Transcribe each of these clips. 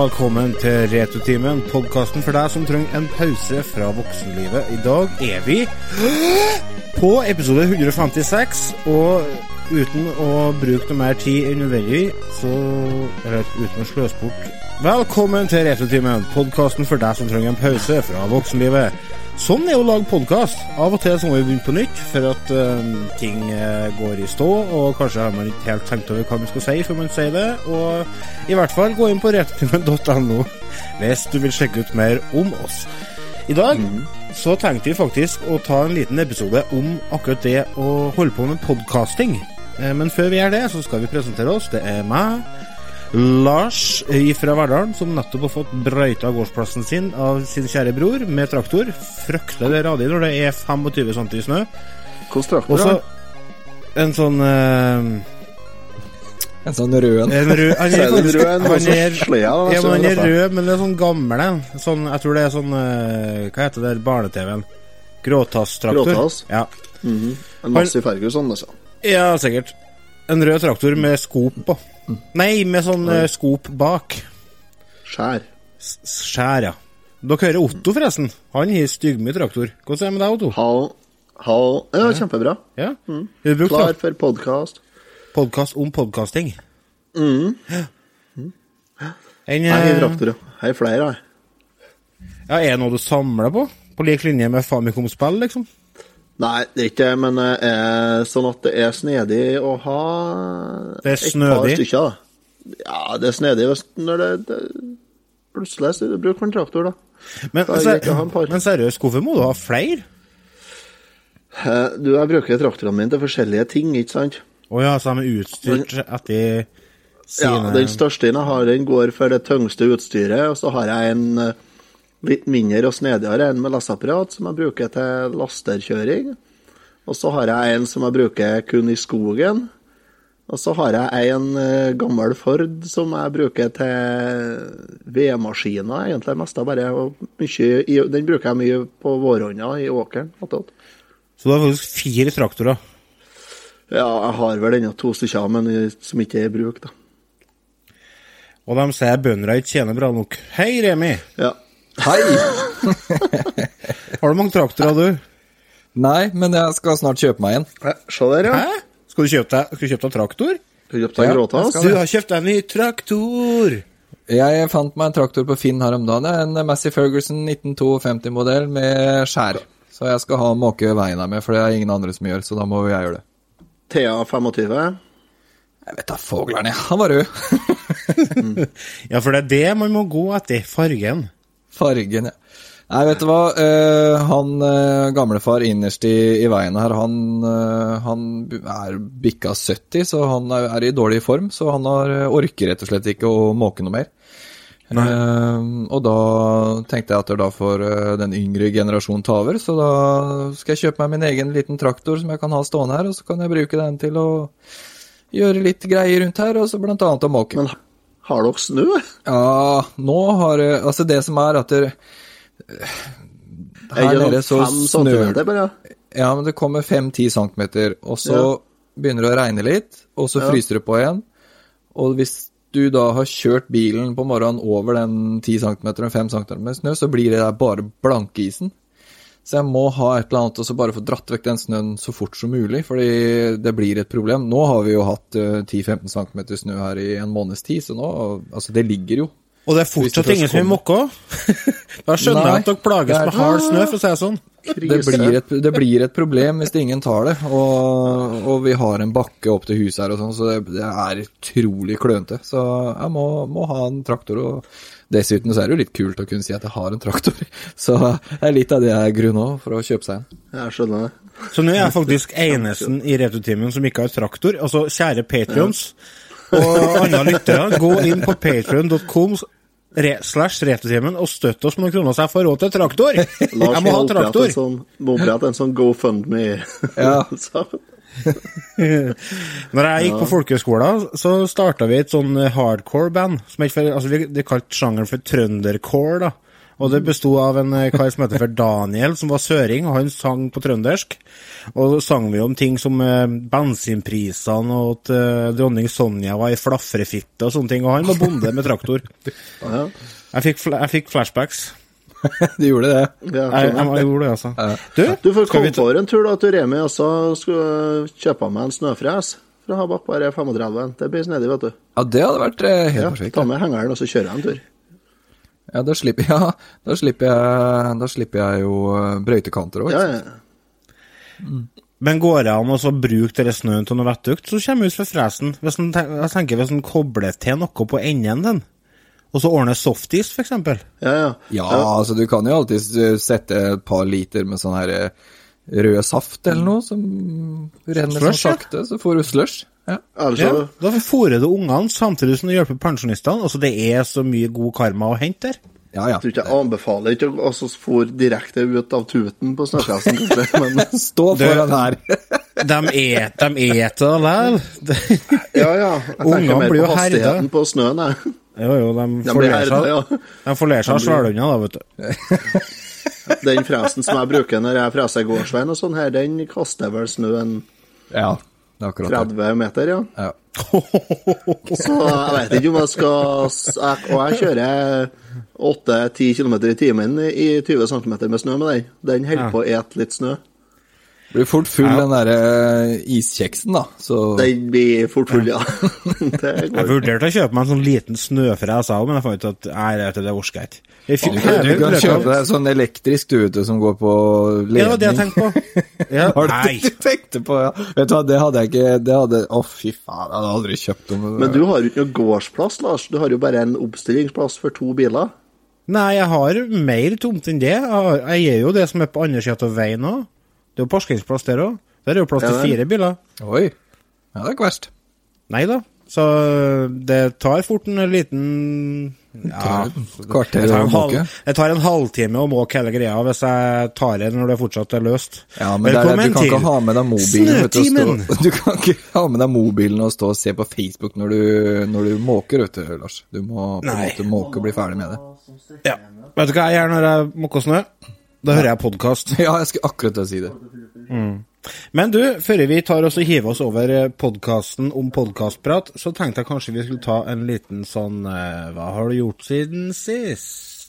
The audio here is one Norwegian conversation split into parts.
Velkommen til Retrotimen, podkasten for deg som trenger en pause fra voksenlivet. I dag er vi på episode 156, og uten å bruke noe mer tid enn nødvendig, så Eller uten å sløse bort Velkommen til Retrotimen, podkasten for deg som trenger en pause fra voksenlivet. Sånn er å lage podkast. Av og til så må vi begynne på nytt for at um, ting eh, går i stå, og kanskje har man ikke helt tenkt over hva man skal si før man sier det. Og i hvert fall gå inn på retrotimen.no hvis du vil sjekke ut mer om oss. I dag så tenkte vi faktisk å ta en liten episode om akkurat det å holde på med podkasting. Eh, Men før vi gjør det, så skal vi presentere oss. Det er meg, Lars fra Verdalen, som nettopp har fått brøyta gårdsplassen sin av sin kjære bror med traktor. Fryktelig radig når det er 25 cm snø. Hvordan traktor? Og så en sånn eh, En sånn rød en. En rød Han er er rød han er, han er er det rød, men det er sånn gammel en. Sånn, jeg tror det er sånn eh, Hva heter det barne-TV-en? Gråtasstraktor. Gråtass? Ja. En massiv Ferguson, altså. ja, sikkert. En rød traktor med skop på. Nei, med sånn eh, skop bak. Skjær. Skjær, ja. Dere hører Otto, forresten. Han har styggmye traktor. Hvordan er det med deg, Otto? Hall. Hall. Ja, kjempebra. Ja? Mm. brukt Klar for podkast. podkast om podkasting? Mm. En, Jeg har eh, traktor, ja. Jeg har flere, jeg. ja, er det noe du samler på? På lik linje med Famicom-spill, liksom? Nei, det er ikke det, men det er sånn at det er snedig å ha Det er snødig? stykker. Ja, det er snedig når det, det Plutselig så bruker man traktor, da. Men, Da ser- men seriøst, hvorfor må du ha flere? Eh, Du, jeg bruker traktorene mine til forskjellige ting, ikke sant? Å ja, så de er utstyrt etter Ja, den største jeg har, den går for det tyngste utstyret, og så har jeg en eh, litt mindre og snedigere enn med lasteapparat som jeg bruker til lasterkjøring. Og så har jeg en som jeg bruker kun i skogen. Og så har jeg en eh, gammel Ford som jeg bruker til vedmaskiner, egentlig mest bare. Mye, den bruker jeg mye på vårhånda i åkeren. Så du har faktisk fire traktorer. Ja, jeg har vel ennå to stykker, men eh, som ikke er i bruk, da. Og de sier bøndene ikke tjener bra nok. Hei, Remi! Ja. Hei! Har du mange traktorer, du? Nei, men jeg skal snart kjøpe meg en. Se der, ja. Hæ? Skal du kjøpe deg, skal du kjøpe deg traktor? Du kjøpt deg Ja, gråtass? Du har kjøpt deg en ny traktor! Jeg fant meg en traktor på Finn her om dagen. En Massey Ferguson 1952-modell med skjær. Så jeg skal ha måke veien her med, for det er ingen andre som gjør, så da må jeg gjøre det. Thea 25. Jeg vet da foglerne, han var rød. Ja, for det er det man må gå etter. Fargen. Fargen, ja. Nei, vet du hva. Uh, han uh, gamlefar innerst i, i veien her, han, uh, han er bikka 70, så han er, er i dårlig form. Så han har, eh, orker rett og slett ikke å måke noe mer. Eh, og da tenkte jeg at da får eh, den yngre generasjonen ta over, så da skal jeg kjøpe meg min egen liten traktor som jeg kan ha stående her, og så kan jeg bruke den til å gjøre litt greier rundt her, og så blant annet å måke. Men har dere snø? Ja, nå har Altså, det som er at det, Her Er nede så snør det bare? Ja, men det kommer 5-10 cm, og så Ja. begynner det å regne litt, og så Ja. fryser det på igjen. Og hvis du da har kjørt bilen på morgenen over den 10 cm og 5 cm med snø, så blir det der bare blankeisen. Så jeg må ha et eller annet og så bare få dratt vekk den snøen så fort som mulig, fordi det blir et problem. Nå har vi jo hatt eh, 10-15 cm snø her i en måneds tid, så nå Altså, det ligger jo. Og det er fortsatt det ingen som er mokka. da skjønner Nei, jeg at dere plages er- med hard snø, for å si det sånn. Det blir, et, det blir et problem hvis ingen tar det, og, og vi har en bakke opp til huset her og sånn, så det, det er utrolig klønete. Så jeg må, må ha en traktor, og dessuten så er det jo litt kult å kunne si at jeg har en traktor. Så det er litt av det jeg grunner nå for å kjøpe seg en. Jeg skjønner det. Så nå er jeg faktisk enesten i Retrotimen som ikke har traktor. Altså, kjære patrions og andre lyttere, gå inn på patrion.com re slash Retrotimen og støtt oss med noen kroner så jeg får råd til traktor. Jeg må ha traktor. En sånn, må opprette en sånn GoFundMe. Ja. Når jeg gikk på folkehøgskolen, så starta vi et sånn hardcore-band. altså Vi, vi kalte sjangeren for trøndercore. da. Og det besto av en eh, kar som heter for Daniel, som var søring, og han sang på trøndersk. Og så sang vi om ting som eh, bensinprisene, og at eh, dronning Sonja var ei flafrefitte og sånne ting. Og han var bonde med traktor. Ja, Jeg fikk, jeg fikk flashbacks. Du gjorde det. ja, Jeg, jeg, jeg gjorde det, altså. Du, Du får komme ta på en tur da til Remi og så skal kjøpe meg en snøfres fra Habak, bare 35. Det blir snedig, vet du. Ja, det hadde vært eh, helt Ja, perfekt. ta med hengeren, og så kjører jeg en tur. Ja, da slipper, ja, da slipper jeg, da slipper jeg jo eh, brøytekanter òg. Ja, ja. Men går det an å så bruke den snøen til noe vettugt, så kommer vi ut fra fresen. Hvis en, jeg tenker hvis en kobler til noe på enden den, og så ordner softis, eksempel. Ja, ja. Ja, altså du kan jo alltid sette et par liter med sånn her eh, rød saft eller noe som renner sånn Slush, ja. sakte, så får du slush. Ja. Altså, Ja, da fôrer du ungene samtidig som du hjelper pensjonistene. Altså, det er så mye god karma å hente der. Ja, ja. Jeg tror ikke jeg anbefaler ikke å fòre direkte ut av tuten på snøfresen, men Stå foran her. De et, de eter likevel. ja, ja. Jeg Ungene tenker mer på hastigheten herda. på snøen, jeg. Jo, jo, de De får lære seg, ja. de får lære seg å svelge unna, da, vet du. Den fresen som jeg bruker når jeg freser gårdsveien og sånn her, den kaster vel snøen Ja, det er akkurat det. 30 meter, ja. Ja. Så jeg vet ikke om jeg skal jeg, Og jeg kjører 8-10 km i timen i 20 cm med snø med den. Den holder Ja. på å ete litt snø. Blir fort full Ja. den derre iskjeksen, da. Så Den blir fort full, ja. Jeg vurderte å kjøpe meg en sånn liten snøfres, òg, men jeg fant ut at nei, det orker jeg ikke. Du kan, du kan kjøpe deg sånn elektrisk du vet du, som går på Ja, det var det jeg tenkte på. Ja, Har du nei. du tenkte på, ja. Vet du hva, det hadde jeg ikke det hadde, Å, fy faen, jeg hadde aldri kjøpt noe. Men du har jo ikke noe gårdsplass, Lars. Du har jo bare en oppstillingsplass for to biler. Nei, jeg har mer tomt enn det. Jeg gir jo det som er på andre sida av veien òg. Det er jo parkeringsplass der òg. Der er jo plass Ja, til fire biler. Oi. Ja, det er ikke verst. Nei da. Så det tar fort en liten ja, kvarter det tar, å en halv, måke. det tar en halvtime å måke hele greia hvis jeg tar det når det fortsatt er løst. Ja, men det er du kan ikke ha med deg mobilen vet du, Snøtimen! stå, Du kan ikke ha med deg mobilen og stå og se på Facebook når du, når du måker, vet du, Lars. Du må på en måte måke og bli ferdig med det. Ja. Vet du hva jeg gjør når jeg måker snø? Da hører jeg podkast. Ja, jeg skulle akkurat til å si det. Men du, før vi tar oss og hiver oss over podkasten om podkastprat, så tenkte jeg kanskje vi skulle ta en liten sånn eh, Hva har du gjort siden sist?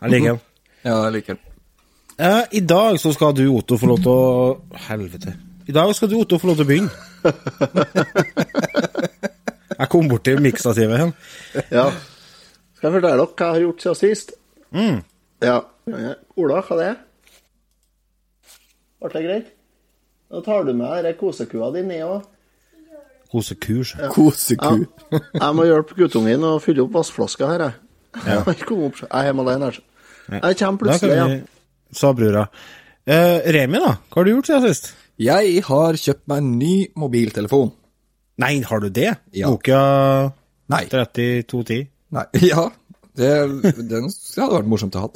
Jeg liker den. Ja, jeg liker den. Eh, I dag så skal du, Otto, få lov til å Helvete. I dag skal du, Otto, få lov til å begynne. Jeg kom borti miksstativet igjen. Ja. Skal jeg fortelle dere hva jeg har gjort siden sist? Mm. Ja. Ola, hva det er? Ble det greit? Da tar du med denne kosekua di ned òg. Kosekurs. Koseku. Jeg må hjelpe guttungen å fylle opp vannflaska her, jeg. Jeg har ikke kommet opp. Jeg er hjemme alene her. Jeg kommer plutselig, ja. kan vi, sa brura. Eh, Remi, da? Hva har du gjort siden sist? Jeg har kjøpt meg en ny mobiltelefon. Nei, har du det? Ja. Nokia Nei. 3210? Nei, ja. Det, den hadde vært morsomt å ha.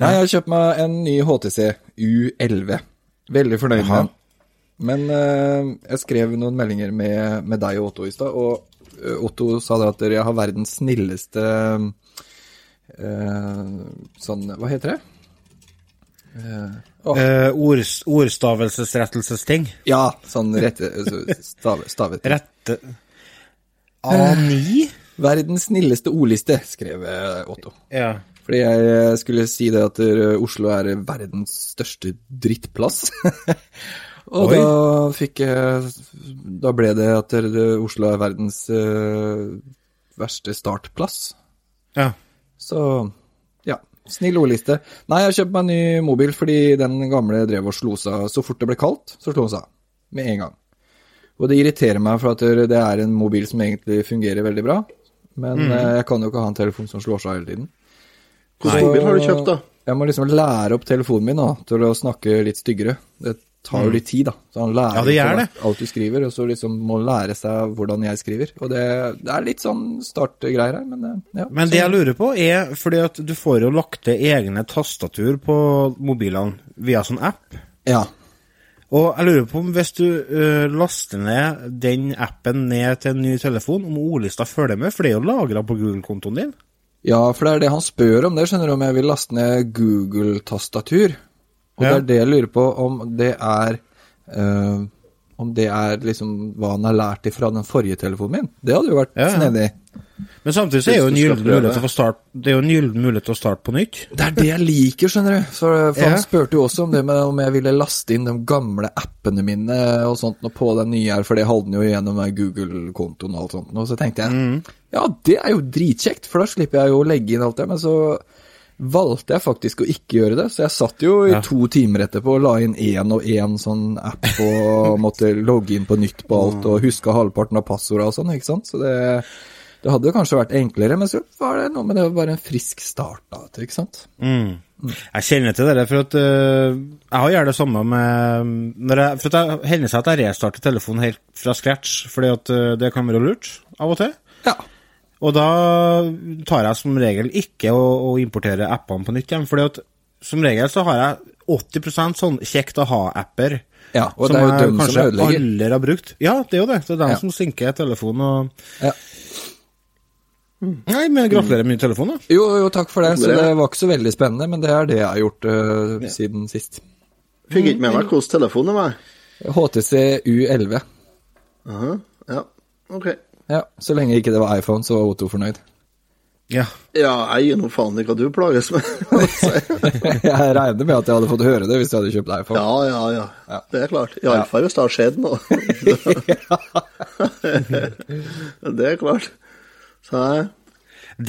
Nei, jeg har kjøpt meg en ny HTC U11. Veldig fornøyd med den. Men eh, jeg skrev noen meldinger med, med deg og Otto i stad, og eh, Otto sa det at jeg har verdens snilleste eh, Sånn, hva heter det? Eh, oh. Eh, ord, ordstavelsesrettelsesting. ja, sånn rette stave, stavet. Rette A9? Verdens snilleste ordliste, skrev eh, Otto. Ja. Fordi jeg skulle si det at eh, Oslo er verdens største drittplass. og Oi. da fikk jeg Da ble det at eh, Oslo er verdens eh, verste startplass. ja. Så ja, snill ordliste. Nei, jeg kjøpte meg en ny mobil fordi den gamle drev og slo seg så fort det ble kaldt, så slo den seg. Med en gang. Og det irriterer meg for at det er en mobil som egentlig fungerer veldig bra, Men mm. jeg kan jo ikke ha en telefon som slår seg hele tiden. Hvilken mobil har du kjøpt, da? Jeg må liksom lære opp telefonen min da, til å snakke litt styggere. Det tar jo litt tid, da. Så han lærer Ja, det gjør det. alt du skriver, og så liksom må han lære seg hvordan jeg skriver. Og det, det er litt sånn startgreier her, men eh, ja. Men det jeg lurer på, er fordi at du får jo lagt til egne tastatur på mobilene via sånn app. Ja. Og jeg lurer på om hvis du uh, laster ned den appen ned til en ny telefon, om ordlista følger med, for det er jo lagra på Google-kontoen din. Ja, for det er det han spør om, det skjønner du, om jeg vil laste ned Google-tastatur. Og Ja. det er det jeg lurer på, om det er eh, Om det er liksom hva han har lært ifra den forrige telefonen min. Det hadde jo vært Ja, ja. snedig. Men samtidig så er jo en gyllen mulighet til å få start, det er jo en gyllen mulighet til å starte på nytt. Det er det jeg liker, skjønner du. Så, for Ja. Han spurte jo også om det med om jeg ville laste inn de gamle appene mine og sånt nå på den nye her, for det holdt den jo gjennom Google-kontoen og alt sånt. Og så tenkte jeg ja, det er jo dritkjekt, for da slipper jeg jo å legge inn alt det. Men så valgte jeg faktisk å ikke gjøre det, så jeg satt jo i Ja. to timer etterpå og la inn én og én sånn app og måtte logge inn på nytt på alt og huske halvparten av passordene og sånn, ikke sant. Så det, det hadde jo kanskje vært enklere, men så var det noe med det å være en frisk start da, ikke sant. Mm. Jeg kjenner til det, for at uh, jeg har gjort det samme med når jeg, For at det hender seg at jeg restarter telefonen helt fra scratch, fordi at uh, det kan være lurt av og til. Ja. Og da tar jeg som regel ikke å, å importere appene på nytt igjen, For som regel så har jeg 80 sånn kjekt å ha-apper. Ja, og det er jo jeg dem som kanskje ødelegger. aldri har brukt. Ja, det er jo det. Det er dem Ja. som synker telefonen og Ja. Nei, men gratulerer med ny telefon, da. Jo, jo, takk for det. Så det var ikke så veldig spennende, men det er det jeg har gjort øh, siden sist. Fikk ikke med meg hvilken telefon det var. HTC U11. Aha, ja, ok. Ja, så lenge ikke det var iPhone, så var Otto fornøyd. Ja. Ja, jeg gir nå faen i hva du plages med. jeg regner med at jeg hadde fått høre det hvis jeg hadde kjøpt iPhone. ja, ja, ja, Det er klart. Iallfall hvis det har skjedd noe. det er klart. Så jeg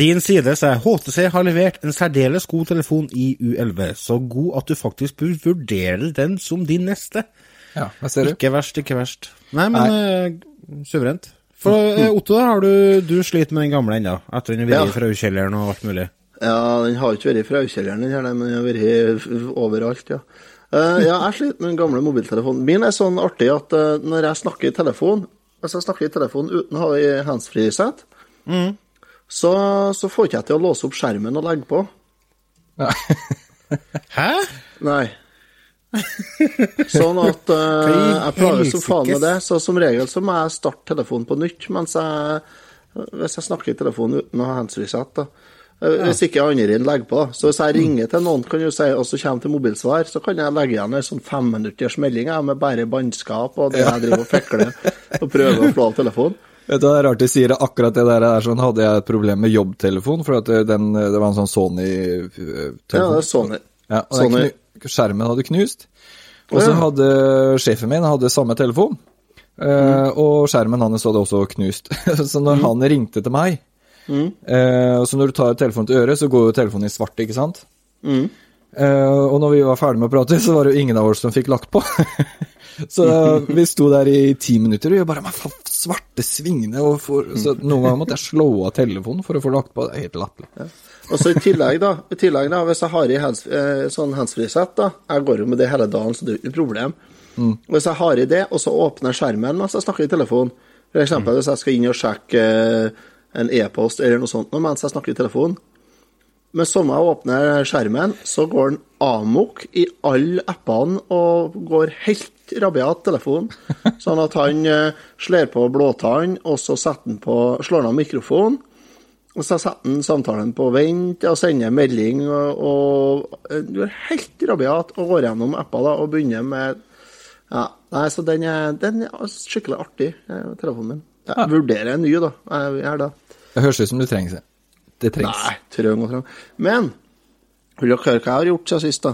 Din side sier HTC har levert en særdeles god telefon i U11, så god at du faktisk bør vurdere den som din neste. Ja, hva ser du? Ikke verst, ikke verst. Nei, men eh, suverent. For eh, Otto, da har du, du sliter med den gamle ennå, etter den har vært Ja. i fraukjelleren og alt mulig. Ja, den har ikke vært i fraukjelleren, den her, men den har vært overalt, ja. Uh, ja, jeg sliter med den gamle mobiltelefonen. Min er sånn artig at uh, når jeg snakker i telefon, hvis jeg snakker i telefon uten å ha i handsfree-sett, så, så får ikke jeg til å låse opp skjermen og legge på. Hæ? Nei. Sånn at uh, jeg plager som faen med det. Så som regel så må jeg starte telefonen på nytt mens jeg Hvis jeg snakker i telefonen uten å ha handsfree-sett, da. Eh, Hvis ikke andre inn legger på. Så hvis jeg ringer til noen kan jo si, og så kommer til mobilsvar, så kan jeg legge igjen en sånn femminutters melding med bare bannskap og det jeg driver og fikler og prøver å flå av telefonen. Vet du, Det er rart de sier akkurat det der. er sånn, Hadde jeg et problem med jobbtelefon, for at det- den, det var en sånn Sony-telefon. Ja, det er Sony. Ja, og den Sony. knu, skjermen hadde knust. Og så hadde sjefen min hadde samme telefon, eh, og skjermen hans hadde også knust. så når han ringte til meg eh, Så når du tar telefonen til øret, så går jo telefonen i svart, ikke sant? Mm. Eh, og når vi var ferdig med å prate, så var det jo ingen av oss som fikk lagt på. så vi sto der i ti minutter, og bare faen, svarte svingene og for, Så noen ganger måtte jeg slå av telefonen for å få lagt på. Det er helt latterlig. Og så i tillegg, da, i tillegg da, hvis jeg har i hands, eh, sånn handsfree-sett, da Jeg går jo med det hele dagen, så det er jo ikke problem. Hvis jeg har i det, og så åpner jeg skjermen mens jeg snakker i telefon For eksempel hvis jeg skal inn og sjekke eh, en e-post eller noe sånt mens jeg snakker i telefon Men samme jeg åpner skjermen, så går den amok i alle appene og går helt rabiat telefon, Sånn at han eh, slår på blåtann, og så på, slår han av mikrofonen. Og så setter han samtalen på vent og sender melding og, og eh, Du er helt rabiat og går gjennom apper da, og begynner med Ja, nei, så den er, den er skikkelig artig, eh, telefonen min. Jeg vurderer en ny, da. Jeg gjør det. Det høres ut som det trengs. Det trengs. Nei, trøng og trøng. Men vil dere høre hva jeg har gjort siden sist, da?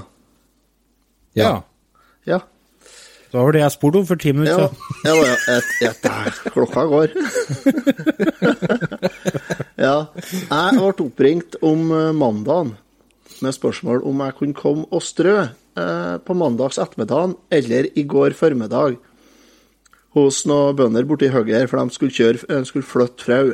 Ja. Ja. Det var det jeg spurte om for ti minutter Ja, siden. Ja, var, et, et, der, klokka går. ja, jeg ble oppringt om eh, mandagen med spørsmål om jeg kunne komme og strø eh, på mandags ettermiddag eller i går formiddag hos noen bønder borti høyre, for de skulle, kjøre, eh, skulle flytte frau.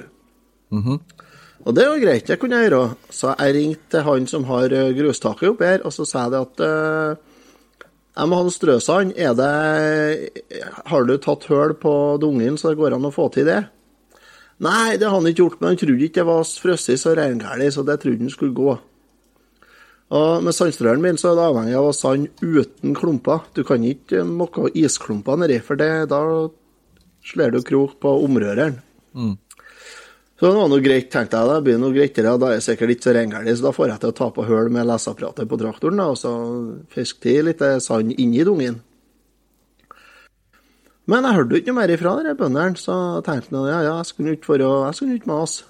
Og det var greit, det kunne jeg gjøre. Så jeg ringte til han som har eh, grustaket oppi her, og så sa jeg det at eh, jeg må ha en strøsand. Er det Har du tatt høl på dungen, så det går an å få til det? Nei, det har han ikke gjort, men han trodde ikke det var frosset så reingæli, så det trodde han skulle gå. Og Med sandstrøren min så er det avhengig av å sand uten klumper. Du kan ikke mokke isklumper nedi, for det, da slår du krok på omrøreren. Så det var noe greit, tenkte jeg. Det blir noe greitere. Da er jeg sikkert ikke så reingæli, så da får jeg til å ta på høl med leseapparatet på traktoren da, og så fiske til litt sand inni dungen. Men jeg hørte jo ikke noe mer ifra de bøndene, så jeg tenkte jeg, ja, ja, jeg skulle ikke jeg skulle ikke mase.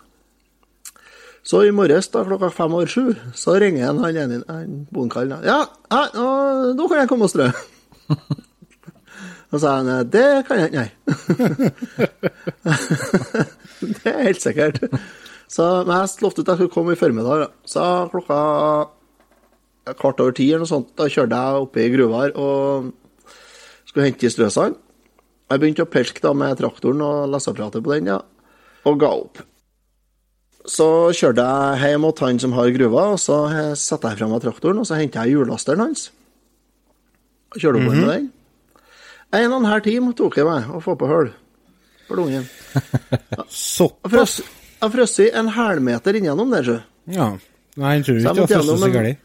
Så i morges da, klokka fem over sju, så ringer han han ene han bondekallen. Ja, ja, nå kan jeg komme og strø. Og så sa han det kan jeg ikke, nei. det er helt sikkert. Så men jeg lovte at jeg skulle komme i formiddag. da. Så klokka kvart over ti eller noe sånt, da kjørte jeg oppe i gruva og skulle hente i strøsand. Jeg begynte å pelke da med traktoren og leseapparatet på den, ja, og ga opp. Så kjørte jeg hjem mot han som har gruva, og så satte jeg fra meg traktoren, og så henta jeg hjullasteren hans. Kjørte -hmm. med den. En og en halv time tok det meg å få på hull for dungen. Jeg Såpass? har frosset en hælmeter inngjennom der, sjø. Ja. Nei, jeg tror Så jeg ikke måtte var gjennom så en- gærent.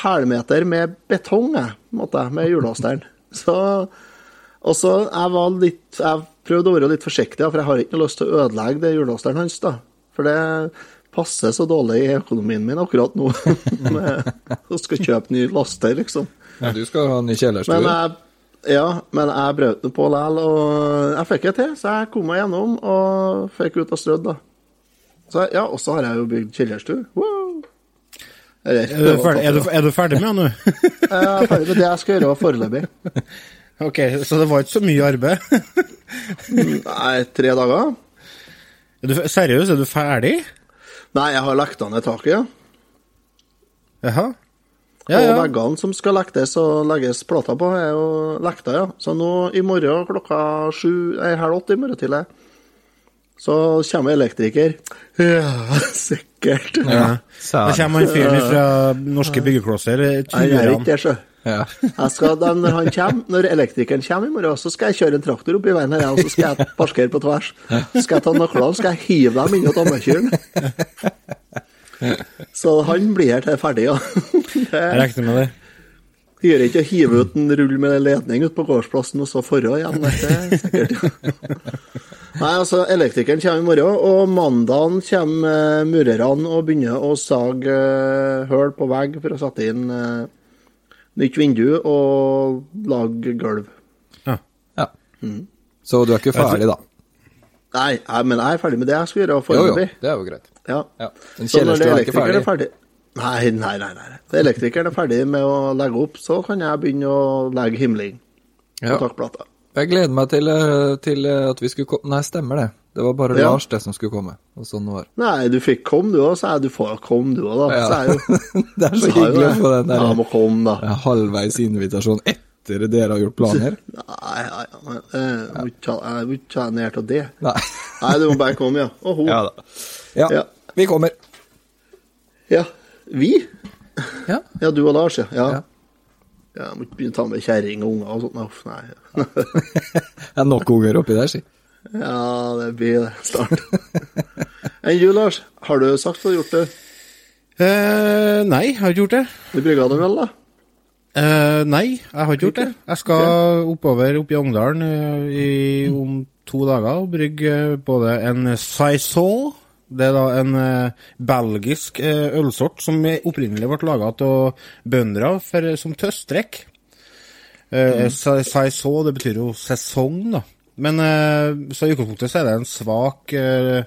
hælmeter med betong, jeg, måtte jeg, med hjullåsteren. Så, og så jeg var litt Jeg prøvde å være litt forsiktig, for jeg har ikke noe lyst til å ødelegge det hjullåsteren hans, da. For det passer så dårlig i økonomien min akkurat nå. med jeg skal kjøpe ny laster, liksom. Ja, du skal ha ny kjellerstue. Men jeg ja, men jeg brøt det på likevel, og jeg fikk det til. Så jeg kom meg gjennom og fikk ut av strødd, da. Så ja, og så har jeg jo bygd kjellerstue. Wow! Eller, Er du ferdig, er du, er du ferdig med det nå? Jeg er ferdig med det jeg skal gjøre foreløpig. ok, så det var ikke så mye arbeid? Nei, tre dager? Er du, seriøst, er du ferdig? Nei, jeg har lagt ned taket, ja. Jaha? Ja, og veggene som skal lektes og legges plater på, er jo lekta, ja. Så nå i morgen klokka sju, nei, halv åtte i morgen tidlig, så kommer elektriker. Ja, sikkert. ja. Da kommer han fyren fra Norske Byggeklosser, Han jeg er ikke det, sjø. Ja. Jeg skal, da, når, han kommer, når elektrikeren kommer i morgen, så skal jeg kjøre en traktor opp i veien her, og så skal jeg parkere på tvers. Så skal jeg ta nøklene, skal jeg hive dem inn i ammekyren. Så han blir her til ferdig, ja. Jeg Det regner med det. gjør ikke å hive ut en rull med ledning ut på gårdsplassen og så forå igjen. Det er sikkert. Nei, altså, elektrikeren kommer i morgen, og mandagen kommer eh, murerne og begynner å sage eh, høl på vegg for å sette inn eh, nytt vindu og lage gulv. Ja. ja. Så du er ikke ferdig, da? Nei, jeg, men jeg er ferdig med det jeg skal gjøre Jo, jo, foreløpig. det er jo greit. Ja. Ja. En kjellerstua er ikke ferdig. er ferdig. Nei, nei, nei. nei. Når elektrikeren er ferdig med å legge opp, så kan jeg begynne å legge himling Ja. takplata. Jeg gleder meg til, eh, til eh, at vi skulle komme Nei, stemmer det. Det var bare Ja. Lars det som skulle komme. Og sånn var. Nei, du fikk komme du òg, sa jeg. Du får komme du òg, da. Ja. Jo, Det er så så hyggelig å få den der Ja, må komme, da. halvveis invitasjon etter dere har gjort planer. Nei, nei, nei, jeg må ikke ta- ned til det. Nei. Nei, du må bare komme, ja. Og hun. Ja da. Ja, Ja. vi kommer. Ja. Vi? Ja. Ja, du og Lars, ja. Ja. Ja. ja jeg må ikke begynne å ta med kjerring og unger og sånt. Uff, nei. Det er nok unger oppi der, si. Ja, det blir det snart. Enn du, Lars? Har du sagt hva du har gjort det? Eh, nei, jeg har ikke gjort det. Du brygga deg vel, da? Eh, nei, jeg har ikke gjort det. Jeg skal oppover opp i Ongdalen eh, i, om to dager og brygge både en Saison Det er da en uh, belgisk uh, ølsort som opprinnelig ble laga av bønder som tøstdrikk. Uh, Saison, det betyr jo sesong, da. Men eh, så i utgangspunktet så er det en svak eh,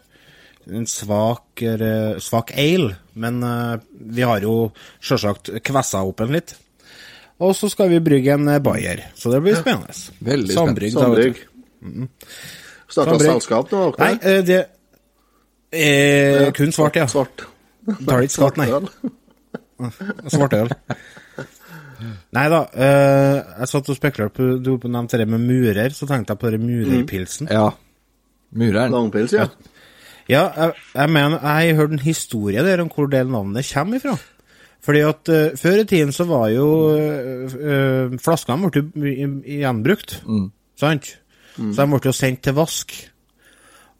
en svak, eh, svak ale, men eh, vi har jo sjølsagt kvessa opp en litt. Og så skal vi brygge en eh, Bayer, så det blir spennende. Veldig. Sambrygg, Sandbrygg. du. Starta selskap nå, Nei, eh, det er kun svart, ja. Svart. Tar ikke skatt, nei. Svartøl. Nei da, eh, jeg satt og spekulerte på Du nevnte det med murer, så tenkte jeg på det murerpilsen. Ja. Mureren. Langpils, ja. Ja, jeg, jeg mener, jeg har hørt en historie der om hvor det navnet kommer ifra. Fordi at uh, før i tiden så var jo uh, uh, flaskene ble gjenbrukt, mm. sant? sant? Så de ble jo sendt til vask.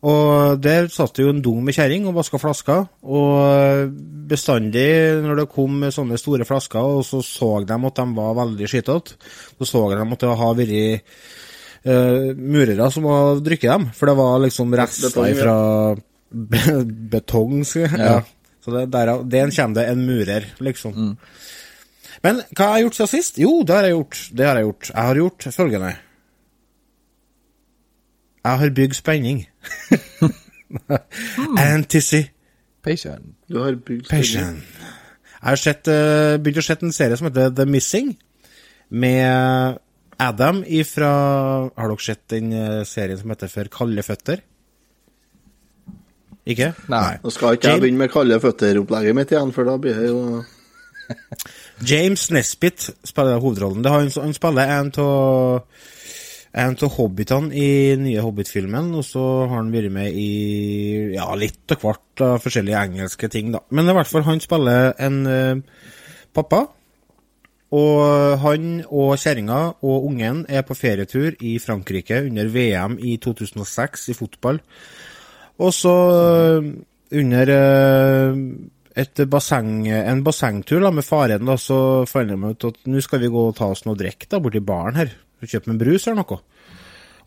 Og der satt det jo en dung med kjerring og vaska flasker. Og bestandig når det kom sånne store flasker, og så så de at de var veldig skitete, så så de at det har vært uh, murere som har drukket dem. For det var liksom rester fra betong. skal jeg- Ja. Så det, der, den kommer det en murer, liksom. Men hva har jeg gjort siden sist? Jo, det har jeg gjort. Det har jeg gjort. Jeg har gjort følgende. Jeg har bygd spenning. Anticipation. Patient. Du har bygd spillet. Jeg har sett, uh, begynt å se en serie som heter The Missing, med Adam ifra Har dere sett den eh, serien som heter For kalde føtter? Ikke? Nei. Nå skal ikke jeg begynne med kalde føtter-opplegget mitt igjen, for da blir det jo James Nesbitt spiller hovedrollen. Det har han, han spiller en av en av hobbitene i nye Hobbit-filmen, og så har han vært med i ja, litt og hvert av forskjellige engelske ting, da. Men i hvert fall, han spiller en uh, pappa, og han og kjerringa og ungen er på ferietur i Frankrike under VM i 2006 i fotball. Og så øh, under øh, et basseng, en bassengtur med faren, da, så fant de ut at nå skal vi gå og ta oss noe drikk borti baren her. Kjøpe en brus eller noe.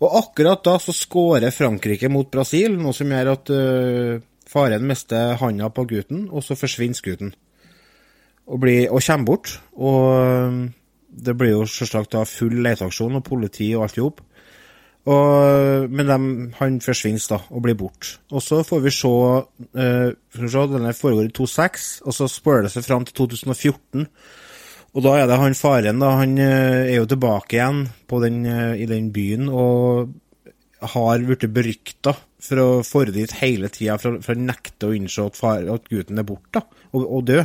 Og akkurat da så skårer Frankrike mot Brasil, noe som gjør at uh, faren mister handa på gutten, og så forsvinner gutten. Og, blir, og kommer bort. Og det blir jo selvsagt da full leteaksjon og politi og alt i hop. Og, men dem, han forsvinner da, og blir borte. Og så får vi se, eh, se Denne foregår i 2006, og så spør det seg fram til 2014. Og da er det han faren, da. Han eh, er jo tilbake igjen den, eh, i den byen og har blitt berykta for å fore dit hele tida, for, for å nekte å innse at, far, at gutten er borte, og, og død.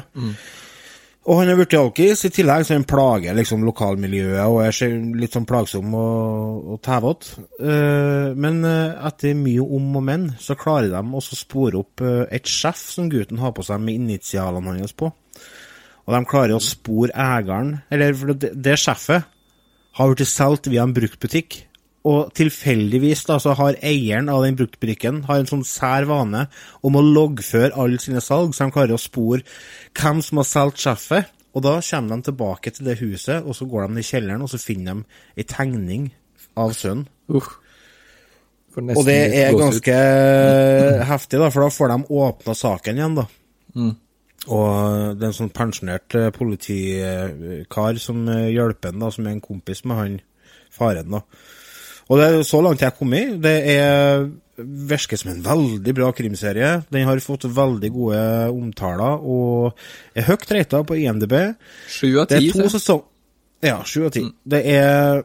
Og han er blitt alkis, i tillegg så han plager liksom lokalmiljøet og er litt sånn plagsom og, og tævete. Uh, men uh, etter mye om og men, så klarer de også å spore opp uh, et sjef som gutten har på seg med initialene hans på. Og de klarer å spore eieren, eller det, det sjefet har blitt solgt via en bruktbutikk. Og tilfeldigvis da, så har eieren av den bruktbrikken har en sånn sær vane om å loggføre alle sine salg, så de klarer å spore hvem som har solgt sjefet. Og da kommer de tilbake til det huset, og så går de ned i kjelleren, og så finner de ei tegning av sønnen. Uh, Og det er ganske ganske heftig, da, for da får de åpna saken igjen, da. Og det er en sånn pensjonert eh, politikar som eh, hjelper han, da, som er en kompis med han faren, da. Og det er så langt jeg har kommet. Det er virker som en veldig bra krimserie. Den har fått veldig gode omtaler og er høyt rata på IMDb. Sju av Det ti. er to så- sesong... Ja, sju av ti. Det er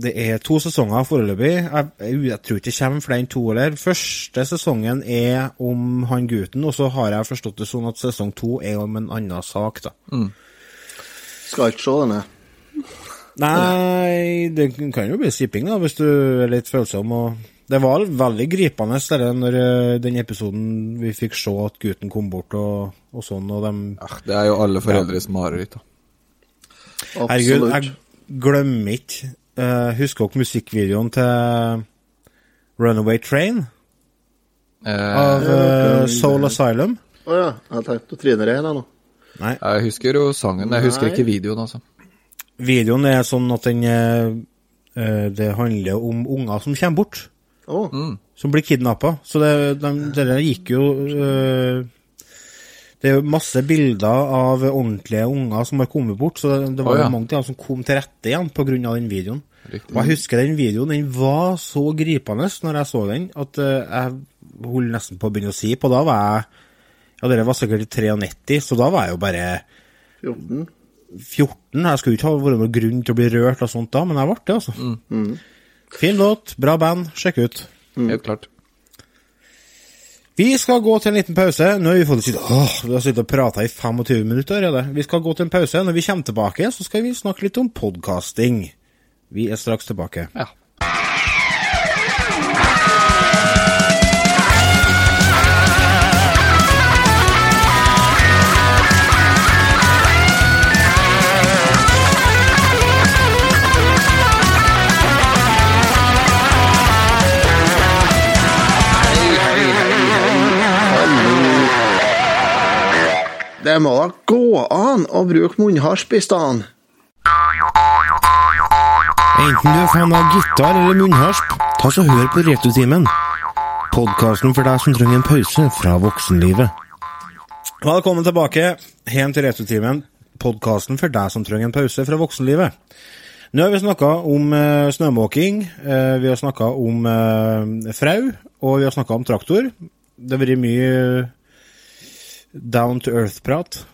det er to sesonger foreløpig. Jeg, jeg, jeg tror ikke det kommer flere enn to eller. Første sesongen er om han gutten, og så har jeg forstått det sånn at sesong to er om en annen sak, da. Skal ikke se denne. Nei, det kan jo bli sipping, da, hvis du er litt følsom. og Det var veldig gripende det der, når eh, den episoden vi fikk se at gutten kom bort og, og sånn, og de ja, Det er jo alle foreldres mareritt. da. Herregud, jeg glemmer ikke uh, Husker dere musikkvideoen til Runaway Train Eh, av uh, Soul Asylum? Å ja, jeg tenkte å Trine Rein jeg nå. Nei. jeg husker jo sangen, jeg husker Nei. ikke videoen, altså. Videoen er sånn at den eh, eh, Det handler om unger som kommer bort. Å, Som blir kidnappa. Så det, de, det der gikk jo eh, Det er masse bilder av ordentlige unger som har kommet bort, så det, det var oh, ja. jo mange av dem som kom til rette igjen pga. den videoen. Riktig. Og jeg husker den videoen, den var så gripende når jeg så den, at eh, jeg holdt nesten på å begynne å si på. Da var jeg Ja, det var sikkert i 93, så da var jeg jo bare 14. 14. Jeg skulle ikke ha vært noen grunn til å bli rørt og sånt da, men jeg ble det, altså. Fin låt, bra band, sjekk ut. Helt klart. Vi skal gå til en liten pause. Nå har vi fått sitte, åh, vi har sittet og prata i 25 minutter allerede. Vi skal gå til en pause. Når vi kommer tilbake, så skal vi snakke litt om podkasting. Vi er straks tilbake. Ja. Det må da gå an å bruke munnharsp i stedet. Enten du er fan av gitar eller munnharsp, ta så hør på Retutimen. Podkasten for deg som trenger en pause fra voksenlivet. Velkommen tilbake hjem til Retutimen, podkasten for deg som trenger en pause fra voksenlivet. Nå har vi snakka om uh, snømåking, uh, vi har snakka om uh, frau, og vi har snakka om traktor. Det har vært mye down to earth-prat.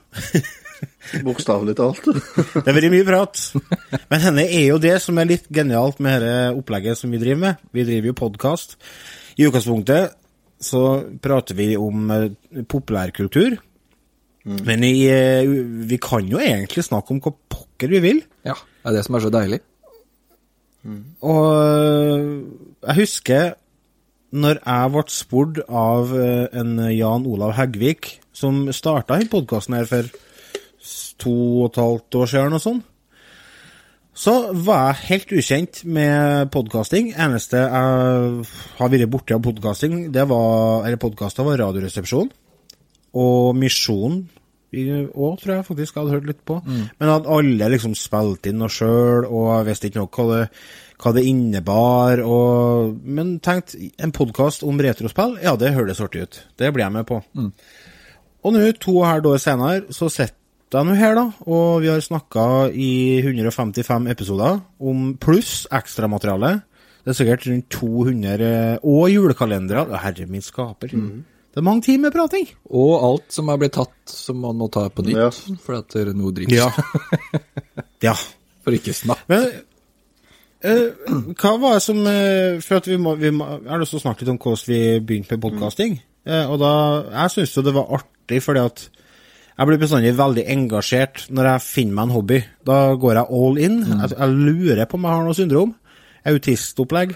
Bokstavelig talt. Det har vært mye prat. Men henne er jo det som er litt genialt med dette opplegget som vi driver med. Vi driver jo podkast. I utgangspunktet så prater vi om populærkultur. populærkultur. Men i, eh, vi kan jo egentlig snakke om hva pokker vi vil. Ja, det er det som er så deilig. Og øh, jeg husker når jeg ble spurt av en Jan Olav Heggvik, som starta denne podkasten her for to og et halvt år siden, og sånn, så var jeg helt ukjent med podkasting. Eneste jeg har vært borti av podkasting, det var, eller podkaster, var Radioresepsjonen og Misjonen òg, tror jeg faktisk jeg hadde hørt litt på. Men at alle liksom spilte inn noe sjøl, og jeg visste ikke noe hva det, hva det innebar. Og, men tenkte, en podkast om retrospill, ja, det høres artig ut. Det blir jeg med på. Og nå, to og et halvt år senere, så sitter jeg nå her, da, og vi har snakka i 155 episoder om pluss ekstramateriale. Det er sikkert rundt 200 Og julekalendere. Herre min skaper. Det er mange timer prating. Og alt som er blitt tatt, som man må ta på nytt. Ja. For at det er noe dritt. Ja. ja. For ikke snakke. Men eh, hva var det som eh, For at vi må, vi må Jeg har lyst til å snakke litt om hvordan vi begynte med podkasting. Og da Jeg syns jo det var artig fordi at jeg blir bestandig veldig engasjert når jeg finner meg en hobby. Da går jeg all in. Jeg, jeg lurer på om jeg har noe syndrom. Autistopplegg.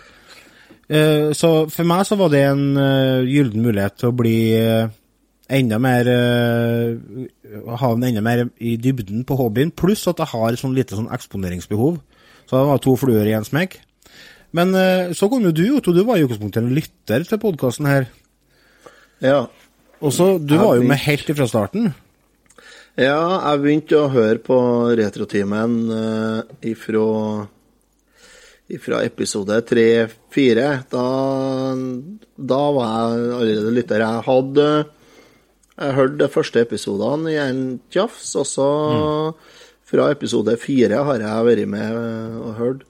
Eh, så for meg så var det en uh, gyllen mulighet til å bli eh, enda mer eh, Ha en enda mer i dybden på hobbyen, pluss at jeg har sånn lite sånn eksponeringsbehov. Så det var to fluer i en smekk. Men eh, så kom jo du, Otto. Du var i utgangspunktet en lytter til podkasten her. Ja. Og så, Du Jeg var jo med helt ifra starten. Ja, jeg begynte å høre på Retrotimen uh, ifra, ifra episode 3-4. Da, da var jeg allerede lytter. Jeg hadde Jeg hørte de første episodene i en tjafs, og så fra episode 4 har jeg vært med og hørt.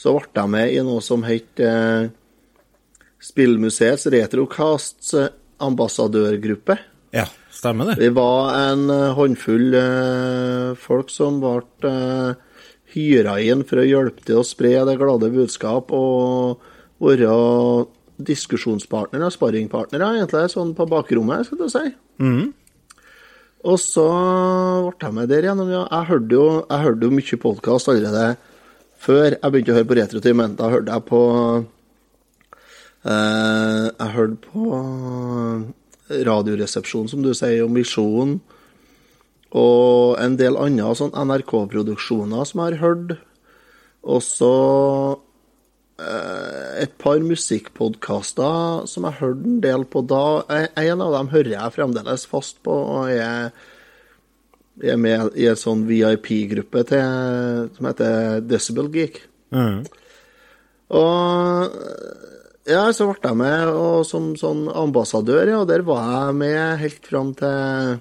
Så ble jeg med i noe som het eh, Spillmuseets Retrocasts eh, ambassadørgruppe. Ja, stemmer det. Vi var en eh, håndfull eh, folk som ble uh, hyra inn for å hjelpe til å spre det glade budskap og være diskusjonspartnere og sparringpartnere, egentlig, sånn på bakrommet, skal du si. Og så ble jeg med der igjennom, ja. Jeg hørte jo, jeg hørte jo mye podkast allerede før jeg begynte å høre på Retrotimen. Da hørte jeg på eh, Jeg hørte på Radioresepsjonen, som du sier, og Misjonen. Og en del andre sånn NRK-produksjoner som jeg har hørt. Og så eh, et par musikkpodkaster som jeg hørte en del på da. En av dem hører jeg fremdeles fast på, og jeg jeg er med i en sånn VIP-gruppe som heter Decibel Geek. Mm. Og ja, så ble jeg med og som sånn ambassadør, ja. Der var jeg med helt fram til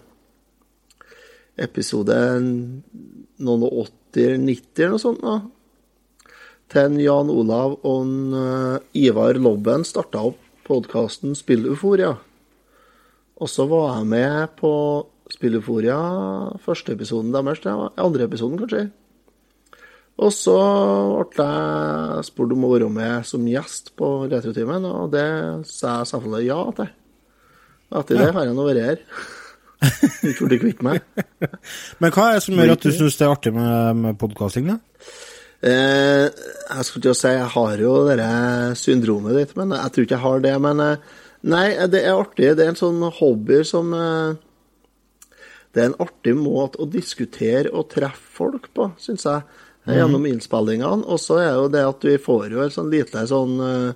episode noen og 80-90 eller noe sånt. da. Til Jan Olav og eh, Ivar Lobben starta opp podkasten Spilluforia. Og så var jeg med på Spilluforia, første episoden deres, andre episoden kanskje. Og så ble jeg spurt om å være med som gjest på Retrotimen, og det sa jeg selvfølgelig ja til. Etter ja. det har jeg nå vært her. Ikke blitt kvitt meg. Men hva er det som gjør at du syns det er artig med, med podkasting, da? Eh, jeg skulle til å si jeg har jo det syndromet ditt, men jeg tror ikke jeg har det. Men eh, nei, det er artig. Det er en sånn hobby som eh, Det er en artig måte å diskutere og treffe folk på, syns jeg, gjennom innspillingene. Og så er jo det at vi får jo et sånn lite sånn eh,